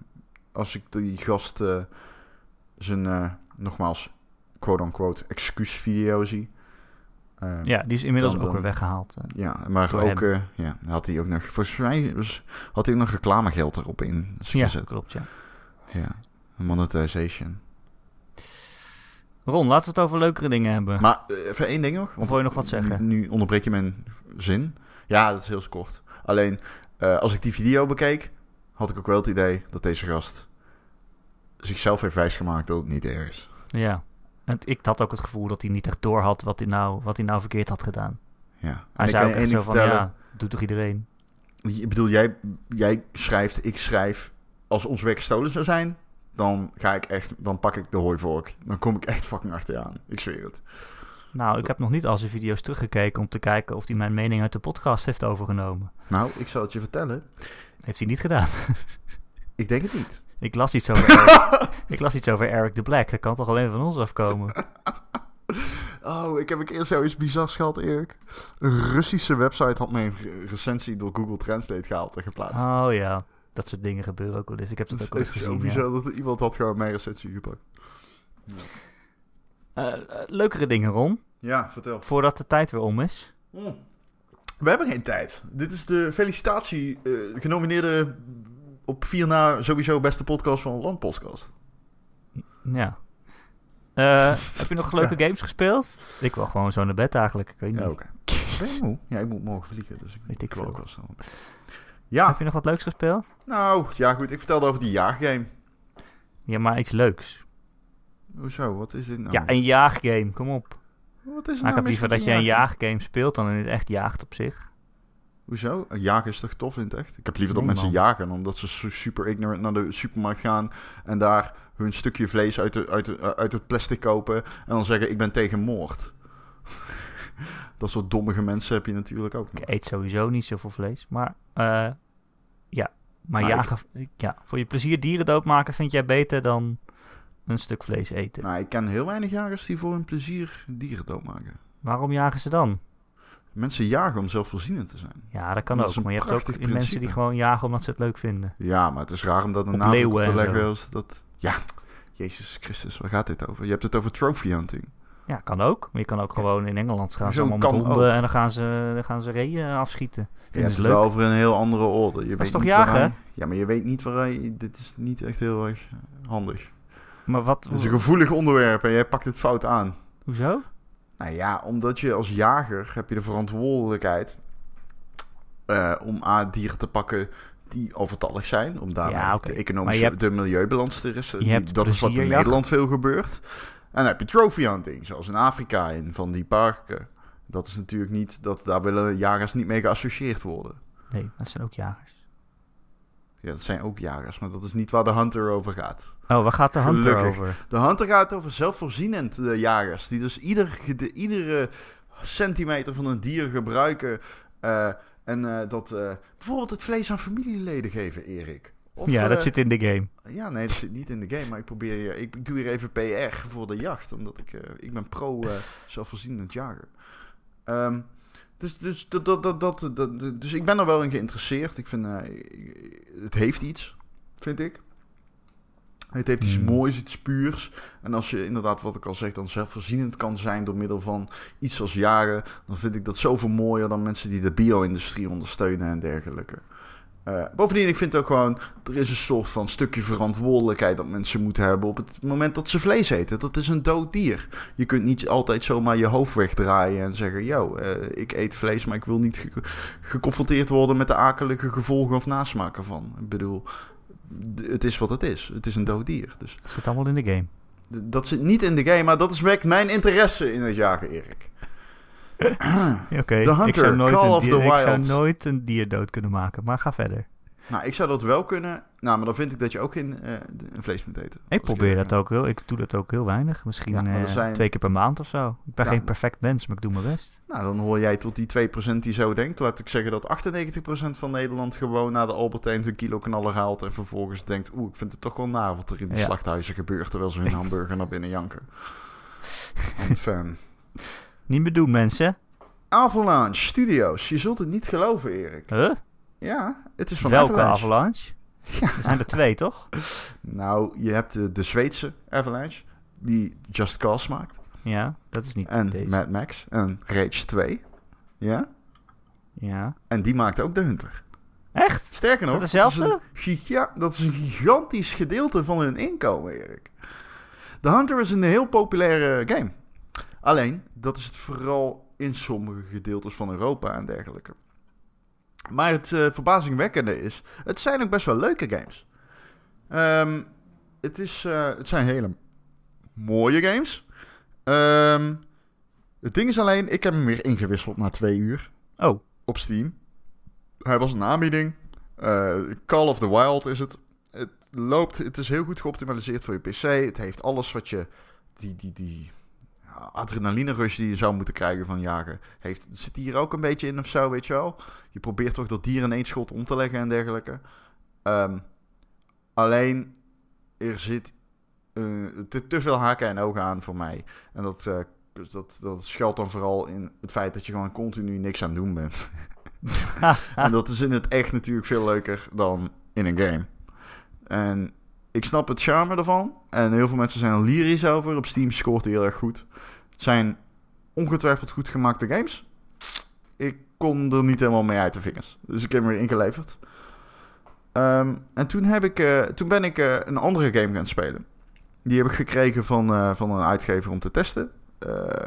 als ik die gast eh, zijn, eh, nogmaals, quote-unquote, excuusvideo zie... eh, Ja, die is inmiddels Dan- ook weer weggehaald. eh. ja, maar ook ja, had hij ook nog, volgens mij was, had hij ook nog reclamegeld erop in Ja, gezet. klopt, ja. Ja, monetization. Ron, laten we het over leukere dingen hebben. Maar eh, even één ding nog. Of wil je nog wat zeggen? Nu, onderbreek je mijn zin. Ja, dat is heel kort. Alleen, eh, als ik die video bekeek, had ik ook wel het idee dat deze gast zichzelf heeft wijsgemaakt dat het niet erg is. Ja. En ik had ook het gevoel dat hij niet echt door had wat hij nou, wat hij nou verkeerd had gedaan. Ja. Hij En ik zei ook echt zo van, ja, doet toch iedereen? Ik bedoel, jij, jij schrijft, ik schrijf. Als ons werk gestolen zou zijn, dan ga ik echt, dan pak ik de hooivork. Dan kom ik echt fucking achteraan. Ik zweer het. Nou, ik heb nog niet al zijn video's teruggekeken om te kijken of hij mijn mening uit de podcast heeft overgenomen. Nou, ik zal het je vertellen. Heeft hij niet gedaan. [LAUGHS] Ik denk het niet. ik, las iets over Eric, [LAUGHS] ik las iets over Eric the Black. Dat kan toch alleen van ons afkomen? [LAUGHS] Oh, ik heb een keer zoiets bizars gehad, Erik. Een Russische website had mijn re- recensie door Google Translate gehaald en geplaatst. Oh ja, dat soort dingen gebeuren ook wel eens. Ik heb Het dat is ook wel eens zo gezien. ja. bizar dat iemand had gewoon mijn recensie gepakt. Eh, eh, leukere dingen, Ron. Ja, vertel. Voordat de tijd weer om is. Hmm. We hebben geen tijd. Dit is de felicitatie eh, genomineerde op vier na sowieso beste podcast van een landpodcast. Ja. Eh, [LAUGHS] heb je nog leuke games gespeeld? Ik wil gewoon zo naar bed eigenlijk. Ik weet niet. Ja, oké. Ben je moe? Ja, ik moet morgen vliegen, dus ik Weet ik wil veel. ook wel snel. Ja, Heb je nog wat leuks gespeeld? nou, ja goed. Ik vertelde over die jaaggame. Ja, maar iets leuks. Hoezo? Wat is dit nou? Ja, een jaaggame. Kom op. Wat is er Nou, ik nou heb liever dat je een jaaggame? jaaggame speelt dan in het echt jaagt op zich. Hoezo? Een jagen is toch tof in het echt? Ik heb liever dat Nee, mensen man. jagen, omdat ze su- super ignorant naar de supermarkt gaan en daar hun stukje vlees uit, de, uit, de, uit het plastic kopen en dan zeggen ik ben tegen moord. [LAUGHS] dat soort dommige mensen heb je natuurlijk ook nog. Ik eet sowieso niet zoveel vlees. Maar eh, ja, maar Maar ik- jagen, ja, voor je plezier dieren doodmaken vind jij beter dan een stuk vlees eten. Nou, ik ken heel weinig jagers die voor hun plezier dieren doodmaken. Waarom jagen ze dan? Mensen jagen om zelfvoorzienend te zijn. Ja, dat kan Dat ook. Maar je hebt ook mensen die gewoon jagen omdat ze het leuk vinden. Ja, maar het is raar om dat een nadruk op leeuwen te en leggen als dat... Ja, Jezus Christus, waar gaat dit over? Je hebt het over trophy hunting. Ja, kan ook. Maar je kan ook gewoon in Engeland gaan ze allemaal met honden ook. en dan gaan ze, dan gaan ze reeën afschieten. Je Vinden hebt het leuk. wel over een heel andere orde. Je weet is toch jagen, hè? Ja, maar je weet niet waar hij... Dit is niet echt heel erg handig. Maar wat? Het is een gevoelig onderwerp en jij pakt het fout aan. Hoezo? Nou ja, omdat je als jager heb je de verantwoordelijkheid... eh, om A, dieren te pakken die overtallig zijn. Om daarmee Ja, de economische, je hebt- de milieubalans te resten. je Dat is wat in. Nederland veel gebeurt. En dan heb je trophy hunting, zoals in Afrika in van die parken. Dat is natuurlijk niet... Dat, daar willen jagers niet mee geassocieerd worden. Nee, dat zijn ook jagers. Ja, dat zijn ook jagers, maar dat is niet waar de Hunter over gaat. Oh, waar gaat de Hunter Gelukkig. over? De Hunter gaat over zelfvoorzienend eh, jagers. Die dus ieder, gede- iedere centimeter van een dier gebruiken. eh, en eh, dat bijvoorbeeld het vlees aan familieleden geven, Erik. Of, ja, dat eh, zit in de game. Ja, nee, dat zit niet in de game. Maar ik probeer hier, ik doe hier even PR voor de jacht. Omdat ik, eh, ik ben pro eh zelfvoorzienend jager. Ehm, dus, dus, dat, dat, dat, dat, dat- dus ik ben er wel in geïnteresseerd. Ik vind, het heeft iets, vind ik. Het heeft iets Hmm. moois, iets puurs. En als je inderdaad, wat ik al zeg, dan zelfvoorzienend kan zijn door middel van iets als jagen, dan vind ik dat zoveel mooier dan mensen die de bio-industrie ondersteunen en dergelijke. Eh, bovendien, ik vind ook gewoon, er is een soort van stukje verantwoordelijkheid dat mensen moeten hebben op het moment dat ze vlees eten. Dat is een dood dier. Je kunt niet altijd zomaar je hoofd wegdraaien en zeggen, yo, eh, ik eet vlees, maar ik wil niet ge- geconfronteerd worden met de akelige gevolgen of nasmaak ervan. Ik bedoel, het is wat het is. Het is een dood dier. Dus Dat zit allemaal in de game. dat zit niet in de game, maar dat is wekt mijn interesse in het jagen, Erik. [CLEARS THROAT] Oké, The ik, Hunter, zou nooit Call of dier- the ik zou Wild. nooit een dier dood kunnen maken, maar ga verder. Nou, ik zou dat wel kunnen. Nou, maar dan vind ik dat je ook eh, een vlees moet eten. Ik probeer dat ook heel, ik doe dat ook heel weinig. Misschien Ja, eh, twee keer per maand of zo. Ik ben Ja. geen perfect mens, maar ik doe mijn best. Nou, dan hoor jij tot die 2% die zo denkt. Laat ik zeggen dat 98% van Nederland gewoon naar de Albert Heijn een kilo knaller haalt. En vervolgens denkt, oeh, ik vind het toch wel naar wat er in die Ja. slachthuizen gebeurt. Terwijl ze hun [LAUGHS] hamburger naar binnen janken. [LAUGHS] I'm fan. Niet meer doen, mensen. Avalanche Studios. Je zult het niet geloven, Erik. Huh? Ja, het is van Welke Avalanche. avalanche? [LAUGHS] Ja. Er zijn er twee, toch? Nou, je hebt de, de Zweedse Avalanche. Die Just Cause maakt. Ja, dat is niet En deze. Mad Max. En Rage 2. Ja. Ja. En die maakt ook de Hunter. Echt? Sterker nog, dat is, een giga- dat is een gigantisch gedeelte van hun inkomen, Erik. The Hunter is een heel populaire game. Alleen, dat is het vooral in sommige gedeeltes van Europa en dergelijke. Maar het eh, verbazingwekkende is, het zijn ook best wel leuke games. Ehm, het, is, eh, het zijn hele mooie games. Ehm, het ding is alleen, ik heb hem weer ingewisseld na twee uur Oh, op Steam. Hij was een aanbieding. Eh, Call of the Wild is het. Het loopt, het is heel goed geoptimaliseerd voor je PC. Het heeft alles wat je, die, die, die adrenaline rush die je zou moeten krijgen van jagen, heeft, zit hier ook een beetje in of zo, weet je wel. Je probeert toch dat dier in één schot om te leggen en dergelijke. Ehm, alleen, er zit eh, te, te veel haken en ogen aan voor mij. En dat, dus dat, dat schuilt dan vooral in het feit dat je gewoon continu niks aan het doen bent. [LAUGHS] en dat is in het echt natuurlijk veel leuker dan in een game. En ik snap het charme ervan. En heel veel mensen zijn er lyrisch over. Op Steam scoort hij heel erg goed. Het zijn ongetwijfeld goed gemaakte games. Ik kon er niet helemaal mee uit de vingers. Dus ik heb hem weer ingeleverd. Ehm, en toen, heb ik, eh, toen ben ik eh, een andere game gaan spelen. Die heb ik gekregen van, eh, van een uitgever om te testen.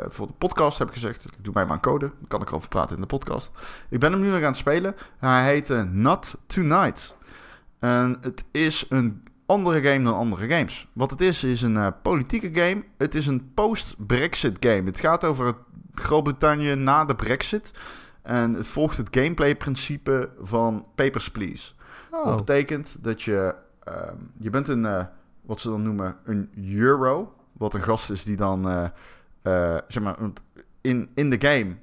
Voor de podcast heb ik gezegd, doe mij maar een code. Dan kan ik erover praten in de podcast. Ik ben hem nu nog aan het spelen. Hij heet Not Tonight. En het is een andere game dan andere games. Wat het is, is een eh, politieke game. Het is een post-Brexit game. Het gaat over het Groot-Brittannië na de Brexit. En het volgt het gameplay-principe van Papers, Please. oh. Dat betekent dat je... ehm, je bent een, eh, wat ze dan noemen, een euro. Wat een gast is die dan, eh, zeg maar, in, in de game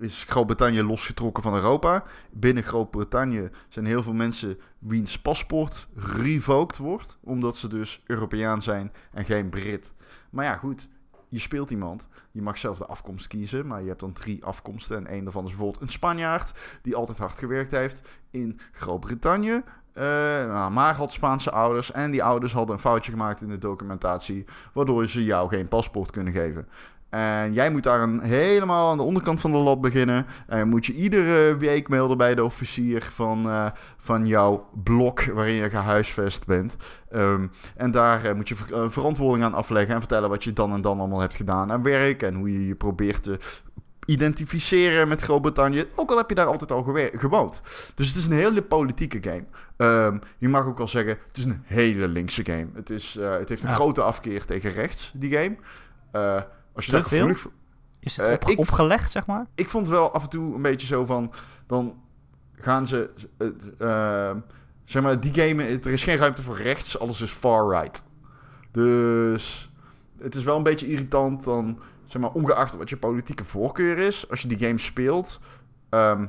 is Groot-Brittannië losgetrokken van Europa. Binnen Groot-Brittannië zijn heel veel mensen wiens paspoort revoked wordt. Omdat ze dus Europeaan zijn en geen Brit. Maar ja, goed, je speelt iemand. Je mag zelf de afkomst kiezen, maar je hebt dan drie afkomsten. En één daarvan is bijvoorbeeld een Spanjaard die altijd hard gewerkt heeft in Groot-Brittannië. Eh, nou, maar had Spaanse ouders en die ouders hadden een foutje gemaakt in de documentatie, waardoor ze jou geen paspoort kunnen geven. En jij moet daar een, helemaal aan de onderkant van de lat beginnen. En moet je iedere week melden bij de officier van, eh, van jouw blok waarin je gehuisvest bent. Ehm, en daar eh, moet je ver- eh, verantwoording aan afleggen en vertellen wat je dan en dan allemaal hebt gedaan aan werk. En hoe je je probeert te identificeren met Groot-Brittannië. Ook al heb je daar altijd al gewoond. Dus het is een hele politieke game. Ehm, je mag ook wel zeggen, het is een hele linkse game. Het, is, het heeft een Ja. grote afkeer tegen rechts, die game. Als je veel? gevoelig. Is het Eh, ik- opgelegd, zeg maar? Ik vond wel af en toe een beetje zo van... Dan gaan ze... eh, eh, Zeg maar, die game, er is geen ruimte voor rechts, alles is far right. Dus het is wel een beetje irritant dan, zeg maar, ongeacht wat je politieke voorkeur is, als je die game speelt. ehm,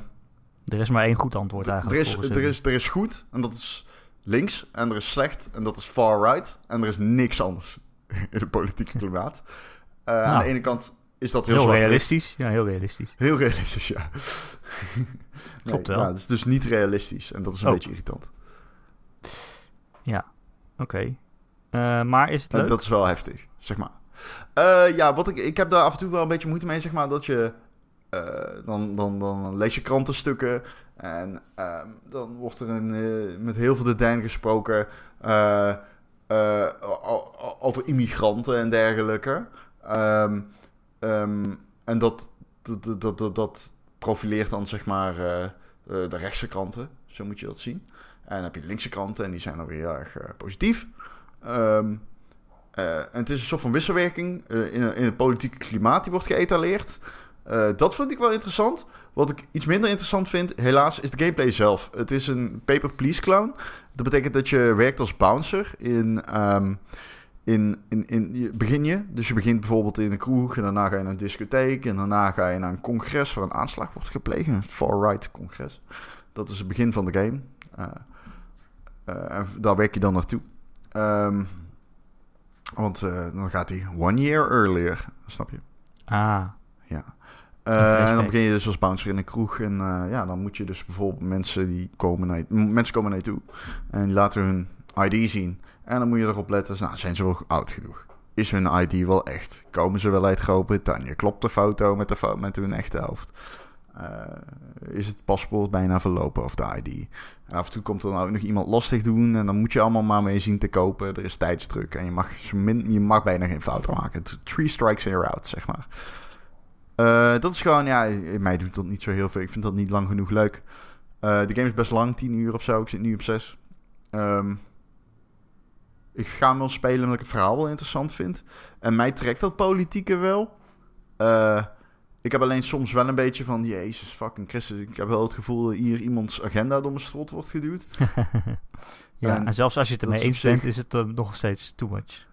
Er is maar één goed antwoord er, eigenlijk. is, volgens er, is, er is goed, en dat is links, en er is slecht, en dat is far right, en er is niks anders [LAUGHS] in het politieke klimaat. Eh, Aan Nou. de ene kant is dat heel, heel realistisch. Ja, heel realistisch. Heel realistisch, ja. [LAUGHS] nee, Klopt wel. ja, het is dus niet realistisch, en dat is een Oh. beetje irritant. Oké. Eh, maar is het En leuk? dat is wel heftig, zeg maar. Eh, ja, wat ik, ik heb daar af en toe wel een beetje moeite mee, zeg maar, dat je... eh, dan, dan, dan lees je krantenstukken en ehm, dan wordt er een, eh, met heel veel de den gesproken eh, eh, over immigranten en dergelijke. Ehm, en dat, dat, dat, dat, dat, profileert dan, zeg maar, eh, eh, de rechtse kranten. Zo moet je dat zien. En dan heb je de linkse kranten en die zijn dan weer erg eh, positief. Eh, en het is een soort van wisselwerking in, in het politieke klimaat die wordt geëtaleerd. Dat vind ik wel interessant. Wat ik iets minder interessant vind, helaas, is de gameplay zelf. Het is een paper please clown. Dat betekent dat je werkt als bouncer in, in, in, in begin je. Dus je begint bijvoorbeeld in een kroeg en daarna ga je naar een discotheek en daarna ga je naar een congres waar een aanslag wordt gepleegd, een far-right congres. Dat is het begin van de game. Eh, eh, en daar werk je dan naartoe. Ehm, want eh, dan gaat hij one year earlier, snap je? Ah, Ja. En dan begin je dus als bouncer in een kroeg. En ja, dan moet je dus bijvoorbeeld mensen die komen naar je, mensen komen naar je toe. En die laten hun ID zien. En dan moet je erop letten, nou, zijn ze wel oud genoeg? Is hun ID wel echt? Komen ze wel uit Groot-Brittannië? Klopt de foto met, de met hun echte hoofd? Eh, is het paspoort bijna verlopen of de ID? En af en toe komt er dan ook nog iemand lastig doen. En dan moet je allemaal maar mee zien te kopen. Er is tijdsdruk. En je mag, je mag bijna geen fouten maken. Three strikes and you're out, zeg maar. Eh, dat is gewoon, ja, mij doet dat niet zo heel veel. Ik vind dat niet lang genoeg leuk. Eh, de game is best lang, 10 uur of zo. Ik zit nu op 6. Ehm, ik ga hem wel spelen omdat ik het verhaal wel interessant vind. En mij trekt dat politieke wel. Eh, ik heb alleen soms wel een beetje van... Jezus fucking Christus. Ik heb wel het gevoel dat hier iemands agenda door mijn strot wordt geduwd. [LAUGHS] ja. En En, zelfs als je het ermee eens zich- bent, is het eh, nog steeds too much.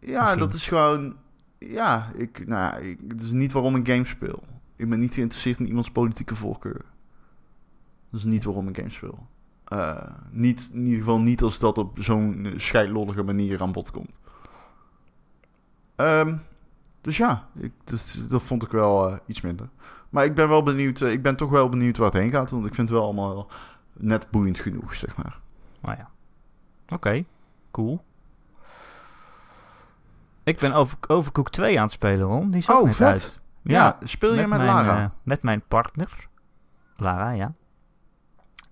Ja, Misschien. dat is gewoon... Ja, ik, nou, ik, het is niet waarom ik games speel. Ik ben niet geïnteresseerd in iemands politieke voorkeur. Dat is niet waarom ik games speel. Eh, niet, in ieder geval niet als dat op zo'n scheidlollige manier aan bod komt. Ehm, dus ja, ik, dus, dat vond ik wel eh, iets minder. Maar ik ben wel benieuwd, eh, ik ben toch wel benieuwd waar het heen gaat. Want ik vind het wel allemaal wel net boeiend genoeg, zeg maar. Maar ja. Oké, cool. Ik ben over, Overcooked 2 aan het spelen, Ron. Die is Oh, vet. uit. Ja, speel je met, mijn, Lara? met mijn partner. Lara, ja.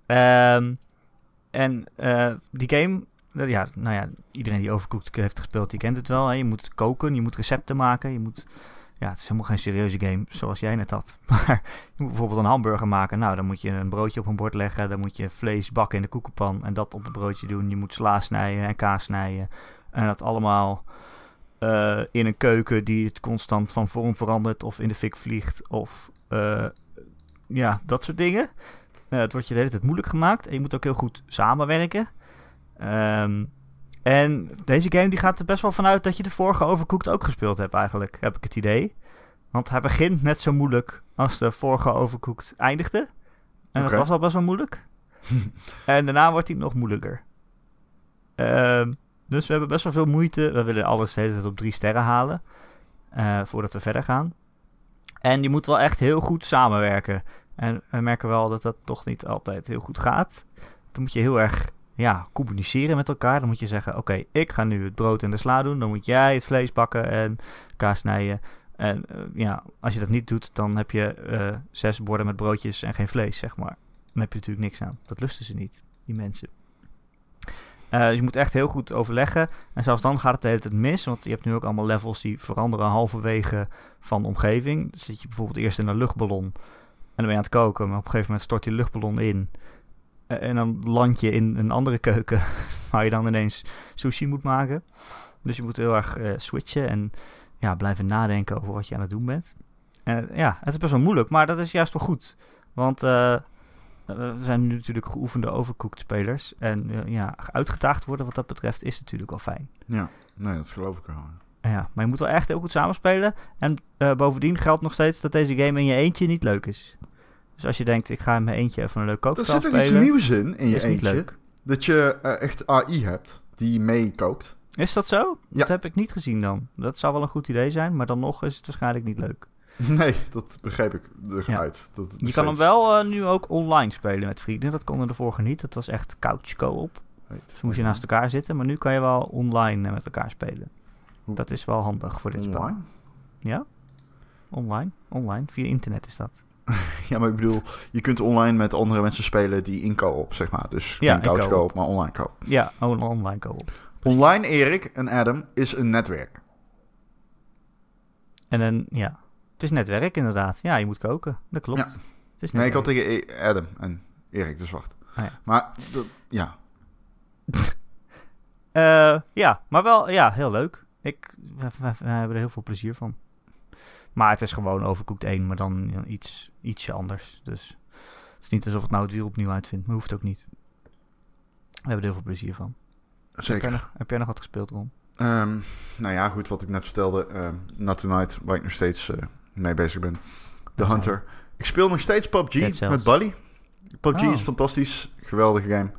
Ehm, en eh, die game... eh, Ja, nou ja, iedereen die Overcooked heeft gespeeld, die kent het wel. Hè? Je moet koken, je moet recepten maken. Je moet... Ja, het is helemaal geen serieuze game, zoals jij net had. [LAUGHS] Maar je moet bijvoorbeeld een hamburger maken. Nou, dan moet je een broodje op een bord leggen. Dan moet je vlees bakken in de koekenpan en dat op het broodje doen. Je moet sla snijden en kaas snijden. En dat allemaal eh, in een keuken die het constant van vorm verandert of in de fik vliegt. Of ja, dat soort dingen. Eh, het wordt je de hele tijd moeilijk gemaakt. En je moet ook heel goed samenwerken. Ehm, en deze game die gaat er best wel vanuit dat je de vorige Overcooked ook gespeeld hebt eigenlijk, heb ik het idee. Want hij begint net zo moeilijk als de vorige Overcooked eindigde. En dat was al best wel moeilijk. [LAUGHS] en daarna wordt hij nog moeilijker. Ehm, dus we hebben best wel veel moeite. We willen alles de hele tijd op drie sterren halen. eh, voordat we verder gaan. En je moet wel echt heel goed samenwerken. En we merken wel dat dat toch niet altijd heel goed gaat. Dan moet je heel erg ja, communiceren met elkaar. Dan moet je zeggen: Oké, ik ga nu het brood en de sla doen. Dan moet jij het vlees bakken en kaas snijden. En eh, ja, als je dat niet doet, dan heb je eh, zes borden met broodjes en geen vlees, zeg maar. Dan heb je natuurlijk niks aan. Dat lusten ze niet, die mensen. Eh, dus je moet echt heel goed overleggen. En zelfs dan gaat het de hele tijd mis. Want je hebt nu ook allemaal levels die veranderen halverwege van de omgeving. Dan zit je bijvoorbeeld eerst in een luchtballon. En dan ben je aan het koken. Maar op een gegeven moment stort die luchtballon in. Eh, en dan land je in een andere keuken. [LAUGHS] waar je dan ineens sushi moet maken. Dus je moet heel erg eh, switchen. En ja, blijven nadenken over wat je aan het doen bent. En ja, het is best wel moeilijk. Maar dat is juist wel goed. Want eh, we zijn nu natuurlijk geoefende overcooked spelers. En ja, uitgedaagd worden wat dat betreft is natuurlijk wel fijn. Ja, nee, dat geloof ik wel. Ja, maar je moet wel echt heel goed samenspelen. En bovendien geldt nog steeds dat deze game in je eentje niet leuk is. Dus als je denkt, ik ga in mijn eentje even een leuk Er kookspel zit er iets spelen, nieuws in, in je eentje. leuk. Dat je eh, echt AI hebt die meekookt. Is dat zo? Ja. Dat heb ik niet gezien dan. Dat zou wel een goed idee zijn, maar dan nog is het waarschijnlijk niet leuk. [LAUGHS] Nee, dat begreep ik Ja. eruit. Dat het Je kan hem wel eh, nu ook online spelen met vrienden. Dat kon er de vorige niet. Dat was echt couch co-op. Dus moest je naast elkaar zitten. Maar nu kan je wel online eh, met elkaar spelen. Hoe- Dat is wel handig voor dit spel. Online? Ja? Online? Online. Via internet is dat. [LAUGHS] Ja, maar ik bedoel, je kunt online met andere mensen spelen die in co-op, zeg maar. Dus Ja, geen couch co-op. maar online co-op. Ja, on- online co-op. Online, Erik en Adam, is een netwerk. En dan, ja. Het is netwerk inderdaad. Ja, je moet koken. Dat klopt. Ja. Het is Nee, ik had tegen E- Adam en Erik de Zwart. Ah, ja. Maar, ja. [LAUGHS] Eh, ja, maar wel, ja, heel leuk. Ik, we, we- we hebben er heel veel plezier van. Maar het is gewoon Overcooked 1, maar dan iets, ietsje anders. Dus het is niet alsof het nou het wiel opnieuw uitvindt, maar hoeft ook niet. We hebben er heel veel plezier van. Heb jij Zeker. nog, heb jij nog wat gespeeld, Ron? Ehm, nou ja, goed, wat ik net vertelde. ehm Not Tonight, waar ik nog steeds eh, mee bezig ben. The Hunter. Ik speel nog steeds PUBG met Buddy. PUBG Oh. is fantastisch. Geweldige game.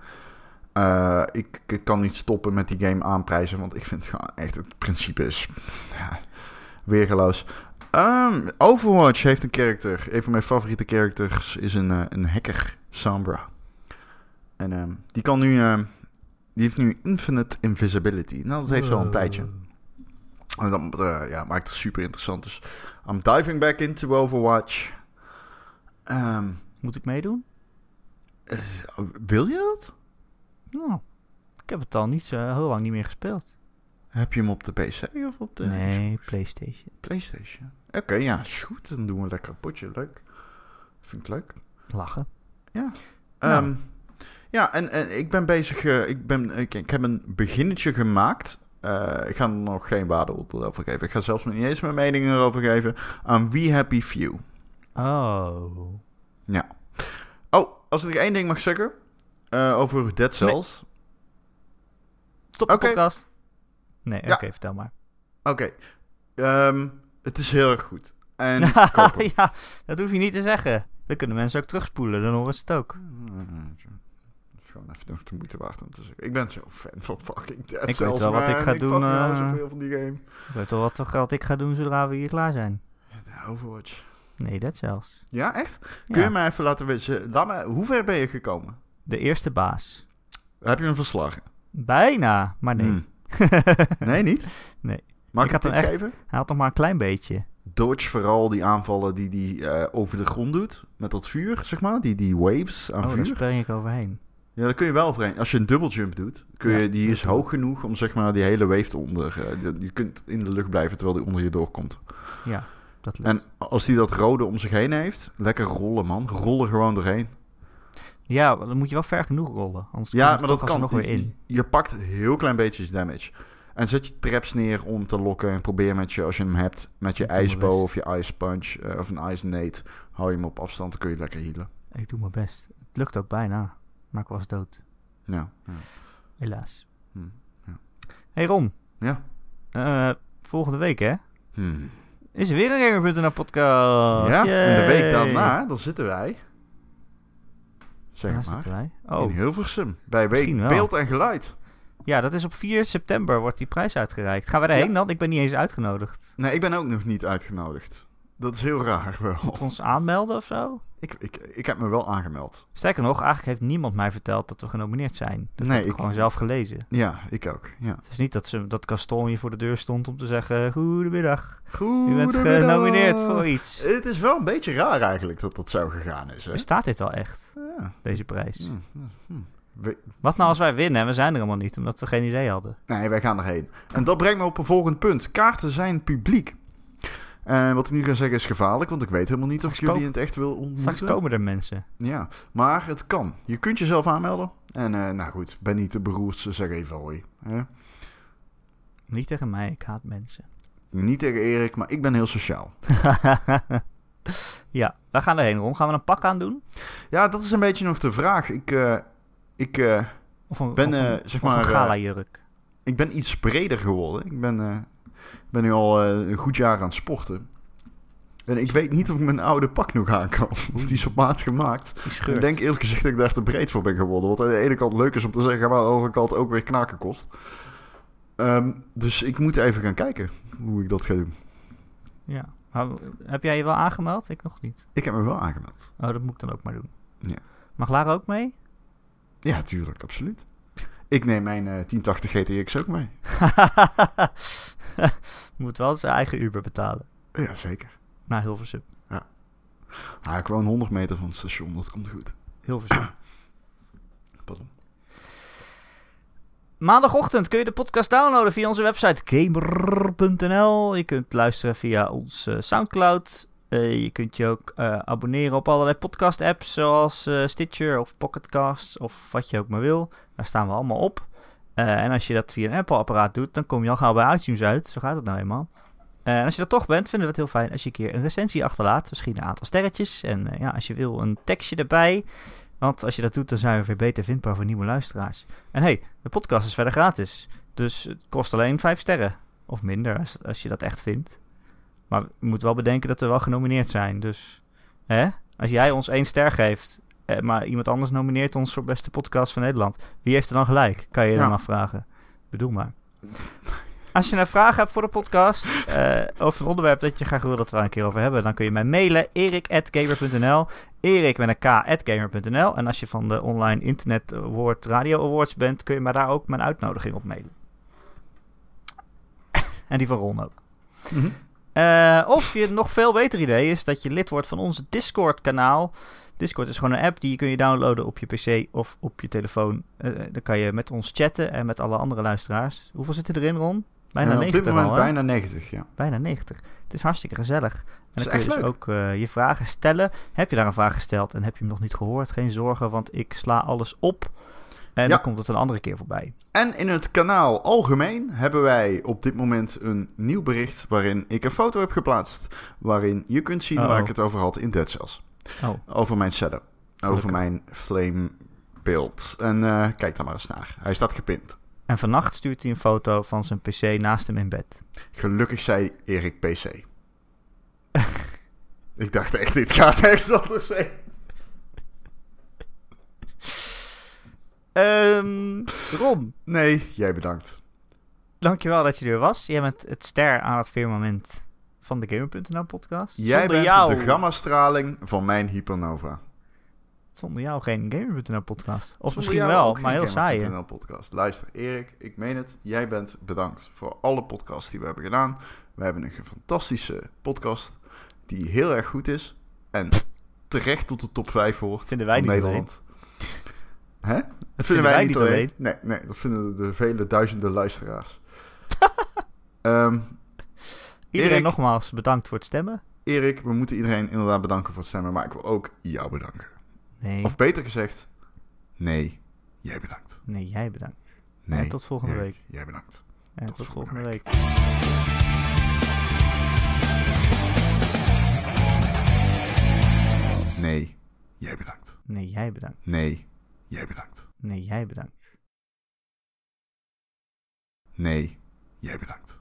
Eh, ik, ik kan niet stoppen met die game aanprijzen, want ik vind gewoon echt het principe is ja, weergeloos. Ehm, Overwatch heeft een character. Een van mijn favoriete characters is een, eh, een hacker, Sombra. En ehm, die kan nu, ehm, die heeft nu infinite invisibility. Nou, dat heeft ze al een tijdje. En dat eh, ja, maakt het super interessant. Dus I'm diving back into Overwatch. Moet ik meedoen? is- wil je dat? Nou, ik heb het al niet zo heel lang niet meer gespeeld. Heb je hem op de PC of op de nee, PlayStation. PlayStation? Oké, ja, goed. Dan doen we lekker een potje. Leuk. Vind ik leuk. Lachen. Ja. Nou. Ehm, ja, en, en ik ben bezig. eh, ik, ben, ik, ik heb een beginnetje gemaakt. Eh, ik ga er nog geen waardeoordeel over geven. Ik ga zelfs nog niet eens mijn mening erover geven. Aan We Happy Few. Oh. Ja. Oh, als ik één ding mag zeggen. eh, over Dead Cells. Stop de podcast. Nee, Ja. oké, vertel maar. Oké. Ehm, het is heel erg goed. En [LAUGHS] ja, dat hoef je niet te zeggen. Dan kunnen mensen ook terugspoelen, dan horen ze het ook. Is gewoon even nog de moeite waard om te zeggen. Ik ben zo fan van fucking Dead weet Cells, wel wat ik ga doen, eh, zoveel van die game. Ik weet wel wat ik ga doen zodra we hier klaar zijn. Overwatch. Nee, dat zelfs. Ja, echt? Kun je mij even laten weten? Laat me, hoe ver ben je gekomen? De eerste baas. Heb je hem verslagen? Bijna, maar nee. Hmm. [LAUGHS] Nee, niet? Nee. Mag Ik ik, had hem echt- geven? Hij had nog maar een klein beetje. Dodge vooral die aanvallen die die eh, over de grond doet. Met dat vuur, zeg maar. Die, die waves aan Oh, daar vuur. spring ik overheen. Ja, daar kun je wel overheen. Als je een dubbeljump doet, kun je, Ja, die is hoog genoeg om zeg maar die hele wave te onder... eh, je- je kunt in de lucht blijven terwijl die onder je doorkomt. Ja, dat lukt. En als die dat rode om zich heen heeft, lekker rollen man. Rollen gewoon doorheen. Ja, dan moet je wel ver genoeg rollen. Anders Ja, maar dat kan. alsnog weer in. Je, je pakt heel klein beetje damage. En zet je traps neer om te lokken. En probeer met je, als je hem hebt, met je ijsbow of je ice punch eh, of een ice nade. Hou je hem op afstand, dan kun je lekker healen. Ik doe mijn best. Het lukt ook bijna. Maar ik was dood. Ja. Ja. Helaas. Hm, ja. Hey Ron, ja. eh, volgende week hè? Hm. Is er weer een Gamer.nl podcast. Ja, en de week Yay. daarna, dan zitten wij. Zeg Daar maar. zitten wij. In Oh, Hilversum. Bij Misschien week wel. Beeld en Geluid. Ja, dat is op 4 september wordt die prijs uitgereikt. Gaan we erheen Ja. dan? Ik ben niet eens uitgenodigd. Nee, ik ben ook nog niet uitgenodigd. Dat is heel raar wel. Moeten we ons aanmelden of zo? Ik, ik, ik heb me wel aangemeld. Sterker nog, eigenlijk heeft niemand mij verteld dat we genomineerd zijn. Dat Nee, heb ik ik- gewoon zelf gelezen. Ja, ik ook. Ja. Het is niet dat, ze, dat hier voor de deur stond om te zeggen... Goedemiddag, Goed. u bent genomineerd voor iets. Het is wel een beetje raar eigenlijk dat dat zo gegaan is. Hè? Bestaat dit al echt, Ja. deze prijs? Hm. We- Wat nou als wij winnen en we zijn er helemaal niet, omdat we geen idee hadden? Nee, wij gaan erheen. En dat brengt me op een volgend punt. Kaarten zijn publiek. En wat ik nu ga zeggen is gevaarlijk, want ik weet helemaal niet of ik jullie in het echt wil ontmoeten. Straks komen er mensen. Ja, maar het kan. Je kunt jezelf aanmelden. En eh, nou goed, ben niet de beroerdste, zeg even hoi. Niet tegen mij, ik haat mensen. Niet tegen Erik, maar ik ben heel sociaal. [LAUGHS] Ja, waar gaan we heen, Ron? Gaan we een pak aan doen? Ja, dat is een beetje nog de vraag. Ik, eh, ik, eh, Of een, Ben, of een, eh, zeg of een maar, eh, gala-jurk? ik ben iets breder geworden. Ik ben, ben nu al een goed jaar aan het sporten. En ik weet niet of ik mijn oude pak nog aan kan. [LAUGHS] Want die is op maat gemaakt. Ik denk eerlijk gezegd dat ik daar te breed voor ben geworden. Wat aan de ene kant leuk is om te zeggen, maar aan de andere kant ook weer knaken kost. Ehm, dus ik moet even gaan kijken hoe ik dat ga doen. Ja. Maar heb jij je wel aangemeld? Ik nog niet. Ik heb me wel aangemeld. Oh, dat moet ik dan ook maar doen. Ja. Mag Lara ook mee? Ja, tuurlijk, absoluut. Ik neem mijn eh 1080 GTX ook mee. [LAUGHS] Moet wel zijn eigen Uber betalen. Ja, zeker. Naar Hilversum. Ah, ik woon 100 meter van het station, dat komt goed. Hilversum. [COUGHS] Pardon. Maandagochtend kun je de podcast downloaden via onze website gamer.nl. Je kunt luisteren via onze Soundcloud. Eh, je kunt je ook eh, abonneren op allerlei podcast apps zoals eh, Stitcher of Pocketcasts of wat je ook maar wil. Daar staan we allemaal op. En als je dat via een Apple apparaat doet, dan kom je al gauw bij iTunes uit. Zo gaat het nou eenmaal. En als je dat toch bent, vinden we het heel fijn als je een keer een recensie achterlaat. Misschien een aantal sterretjes. En ja, als je wil, een tekstje erbij. Want als je dat doet, dan zijn we weer beter vindbaar voor nieuwe luisteraars. En hey, de podcast is verder gratis. Dus het kost alleen 5 sterren. Of minder, als, als je dat echt vindt. Maar je moet wel bedenken dat we wel genomineerd zijn. Dus hè? als jij ons één ster geeft, eh, maar iemand anders nomineert ons voor beste podcast van Nederland. Wie heeft er dan gelijk? Kan je je Ja. dan afvragen. Bedoel maar. Als je een vraag hebt voor de podcast, eh of een onderwerp dat je graag wil dat we er een keer over hebben, dan kun je mij mailen, erik.gamer.nl, erik met een k.gamer.nl. En als je van de online internet award, radio awards bent, kun je mij daar ook mijn uitnodiging op mailen. [COUGHS] en die van Ron ook. Eh, of je nog veel beter idee is dat je lid wordt van onze Discord-kanaal. Discord is gewoon een app die kun je downloaden op je PC of op je telefoon. Eh, dan kan je met ons chatten en met alle andere luisteraars. Hoeveel zitten erin, Ron? Bijna En op 90 dit moment al, hè? bijna 90, ja. Bijna 90. Het is hartstikke gezellig. En dan kun je dus leuk. ook eh, je vragen stellen. Heb je daar een vraag gesteld en heb je hem nog niet gehoord? Geen zorgen, want ik sla alles op. En Ja. dan komt het een andere keer voorbij. En in het kanaal algemeen hebben wij op dit moment een nieuw bericht waarin ik een foto heb geplaatst. Waarin je kunt zien waar ik het over had in Dead Cells. Oh, Over mijn setup. Over Gelukkig. mijn flame beeld. En eh, kijk daar maar eens naar. Hij staat gepind. en vannacht stuurt hij een foto van zijn PC naast hem in bed. Gelukkig zei Erik PC. [LAUGHS] ik dacht echt, dit gaat ergens anders zijn. Ehm Ron, Nee, jij bedankt. dankjewel dat je er was. Jij bent het ster aan het firmament van de Gamer.nl podcast. Jij zonder bent jou, de gammastraling van mijn hypernova. Zonder jou geen Gamer.nl podcast. Of Zonder misschien wel, maar heel saai. Gamer.nl podcast. Luister, Erik, ik meen het. Jij bent bedankt voor alle podcasts die we hebben gedaan. We hebben een fantastische podcast die heel erg goed is. En terecht tot de top 5 hoort Vinden wij van niet Nederland. Hè? Dat vinden wij niet alleen. Nee, nee, dat vinden de vele duizenden luisteraars. [LAUGHS] Ehm, Iedereen Erik. nogmaals bedankt voor het stemmen. Erik, we moeten iedereen inderdaad bedanken voor het stemmen. Maar ik wil ook jou bedanken. Nee, Of beter gezegd, nee, jij bedankt. nee jij bedankt. Nee, En tot volgende Erik, week. Jij bedankt. En Tot tot, volgende volgende week. Nee, jij bedankt. Nee, jij bedankt. Nee, jij bedankt. Nee, jij bedankt. Nee, jij bedankt.